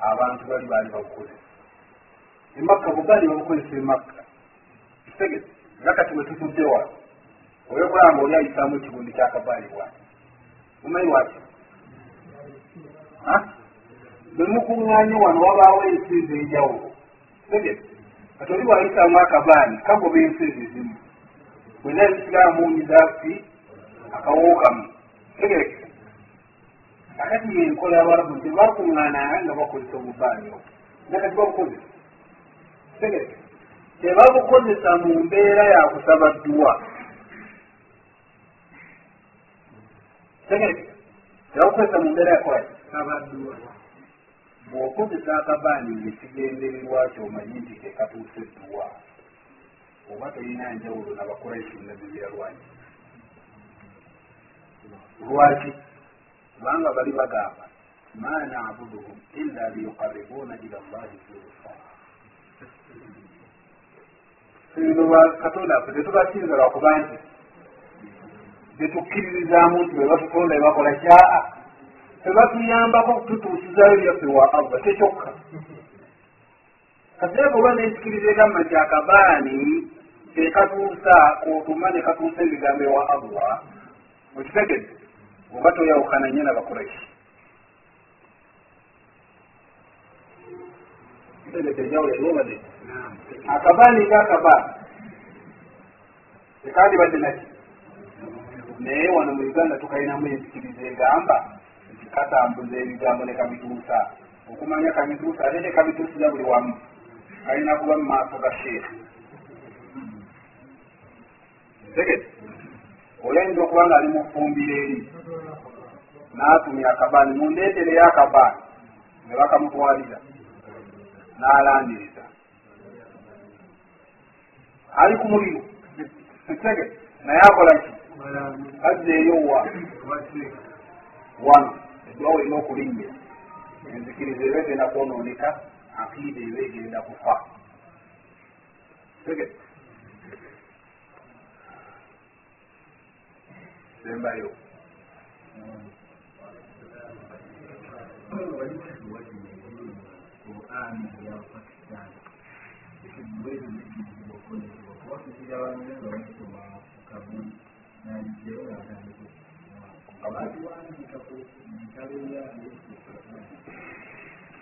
abantu bali baali babukozesa emakka bugaali babukozesa emakka kitegese nga kati bwe wano oyokulaba oli ayisaamu ekibundi kyakabaali bwati mumanyi lwaki bemukuŋŋanye wano wabaawo ensinzi enjawulo. Tegese kati oli wayisaamu akabaani kagoba ensinzi zimu. Bwena ebisiraamuunyiza fi akawookamu. Tegeke akati yenkola abalabu nti bakuŋŋaananga nga bakozesa obubaani obwo. Nakati babukozesa tegeke tebabukozesa mu mbeera yakusaba dduwa tegeke tebakukozesa mu mbeera yakolaki
kabadduwa
bw'okozesa akabaani ngekigendererwa kyomanyi nti tekatuuse edduwa oba tolina njawulo nabakuraishi nabibira lwaki? Kubanga bali bagamba ma nabuduhum illa liyuqaribuuna ila llahi zulfa. Bino katonda ffe tetubasinza lwakuba nti tetukkiririzaamu nti bebatutonda ebakola kyaa tebatuyambako tutuusizayo byaffe wa allah tekyokka. Kaseera oba nensikiriza egamba nti akabaani tekatuusa kotuma ne katuusa ebigambo ewa allah okitegedde? Oba toyawukana nye nabakuraishi eriobadde akabaani ngaakabaani tekandibadde naki naye wano mu uganda tukalinamu enzikiriza egamba nti katambuza ebigambo ne kabituusa okumanya kabituusa ate ne kabituusiza buli wamu kalina kuba mu maaso ga sheekha tegete oyinza okuba nga ali mu kufumbira eri n'atumya akabaani mundeetereyo akabaani ne bakamutwalira n'alandiriza ali ku muliro tegete naye akolaki azzeeyo wa wano edwawo erina okulinnya enzikiriza eba egenda kwonooneka akiida eba egenda kufa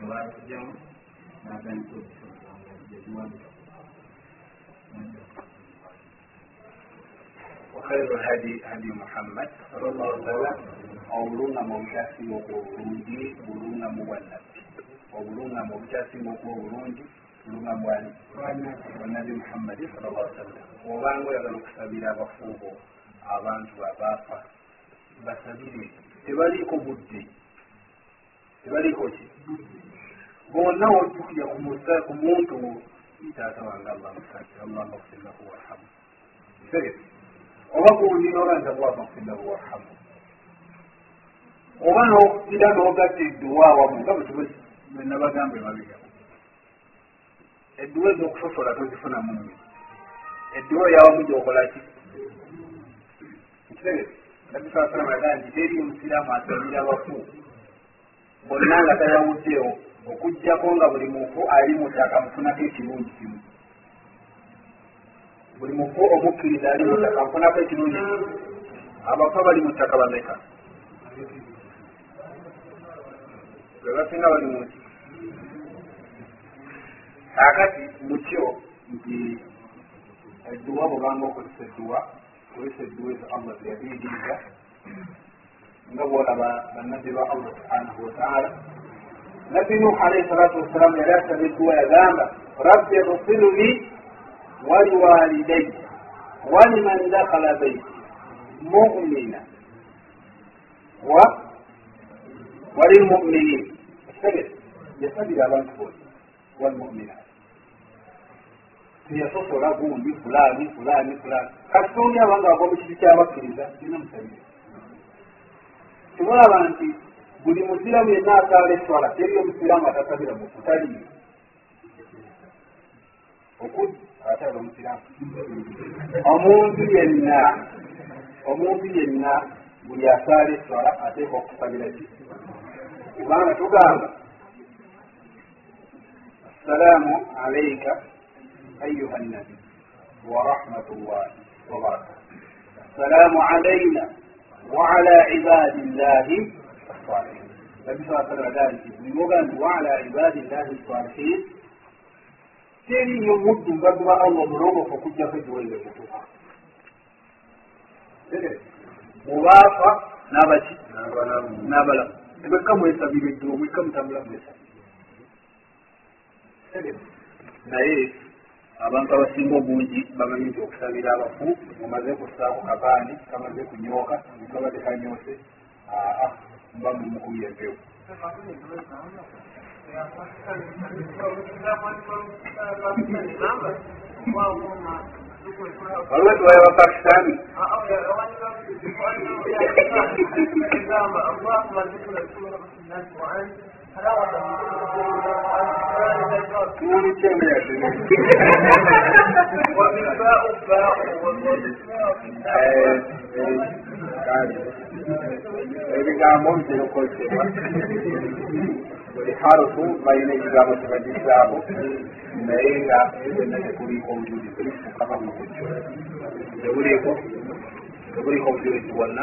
abakijjamu n'atandika okusoma yagiwandika وخير الهدي هدي محمد صلى الله عليه وسلم obulunga mu obutaasimu obulungi bulunga mu bwannabbi obulunga mu obutaasimu obulungi bulunga bwani bwannabi muhammadi sal llah sallam obanga oyagala okusabira abafuubo abantu babaafa basabire tebaliiko budde. Tebaliiko ki? Bonna wojjukira ku muntu taata wange allah musakira allah mafirlahu warhamu. Tegete oba gundi noga nti allah mafirlahu warhamu. Oba nokira nogatta edduwa awamu nga bwenabagamba emabega edduwa ezokusosola tozifunamu nnyo edduwa eyawamu gyokolaki ekitegete nabi saa salama yagaa nti teri omusiraamu asabira abafu bonna nga tayawuddewo okugjako nga buli mufu ali mutaka mufunako ekirungi kimu buli mufu omukkiriza ali mutaka nfunako ekirungi abafa bali mutaka bameka webasinga bali muki kakati mukyo nti edduwa bwobanga okozesa edduwa ezo allah zeyabiyigiriza nga bwolaba bannabbi ba allah subhanahu wataala nabbi nuh alaihi salatu wassalamu yali asaba edduwa yagamba rabbi igfirli waliwalidayya waliman dakala baiti mumina wa walilmuminin ekitege yasabira abantu bonna walmuminat teyasosola gundi fulani fulani fulani. Kati toni abanga ava mu kiti kyabakkiriza ina musabire tibulaba nti buli musiramu yenna asaala eswala teri omusiramu atasabira mu kutaliyo okudi ate aba omusiramu omuntu yenna omuntu yenna buli asaala eswala ateeka okusabira ki? Kubanga tugamba assalaamu alaika أيها النبي ورحمة الله وبركاته. السلام علينا وعلى عباد الله الصالحين. nabi saa sallam agambye bwemuga nti waala ibadillahi salihin teriyo muddu mbaguba allah omulongofu okugjako egiwalire kutuka mubaafa n'abaki n'abalamu ebekka mwesabira edduwa mwekka mutambula mwesabira naye abantu abasinga obungi bamanyi nti okusabira abafu mumaze kussaako kabaani kamaze kunyooka kabadde kanyoose aa mba mumukubye empewo waliwo tuwaya wa pakistani ebigambo bitera okozesebwa buli harufu balina ekigambo kyebagisaamu naye nga byonna tekuliiko obujulizi mukama mukukyo tebuliiko tebuliiko obujulizi bwonna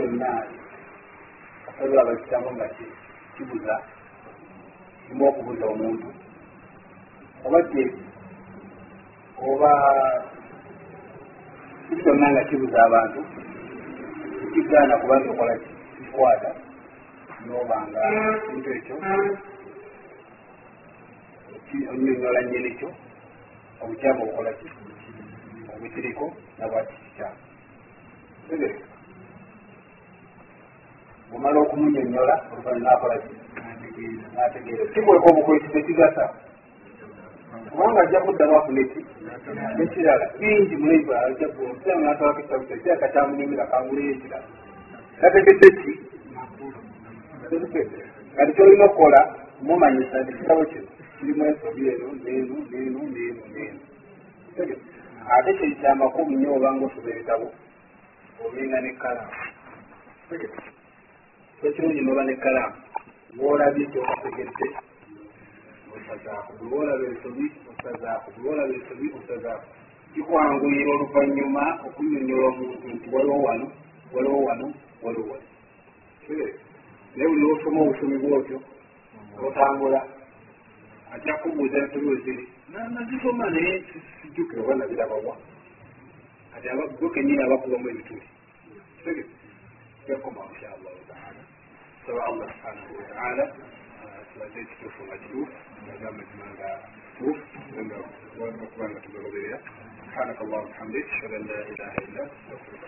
byonna asalula bakitamu nga kibuza kimu okubuza omuntu oba kye oba kiri kyonna nga kibuza abantu kigaana kuba nti okola kikwata noba nga kintu ekyo onyonyola nyenikyo obukyamu obukola ki obukiriko nabwati kikyamu tegereka bumala okumunyonyola oluvanyuma akola ki nategeera kikweka obukwesi tekigasa kubanga ajja kuddamu afuna eki ekirala bingi mulaiba ajja natwalako ekitabu kyo kiraka kyamunyumira kanguleyo ekirala tategedde ki kati kyolina okukola mumanyisa nti kitabo kino kirimu ensobi eno neno neno neno neno ate kyekyamakumi nyo obanga osoba ebitabo olinga nekalamu ekirungi noba nekalamu woolabye kyokategedde osazaako bwe woolaba ensobi osazaako bwe woolaba ensobi osazaako kikwanguyira oluvanyuma okunyonyola omuntu nti waliwo wano waliwo wano waliwo wano. Naye buli lwosoma obusomi bwotyo otambula ajja kubuuza ensobi weziri nazisoma naye sijjukire oba nabirabawa kati go kenyini abakubamu ebituli yakoma inshallahu taala saba allah subhanahu wataala tubaze ekituufu nga kituufu tubaze amazima nga tuufu kubanga tugagoberera سبحانك اللهم وبحمدك اشهد ان لا اله الا انت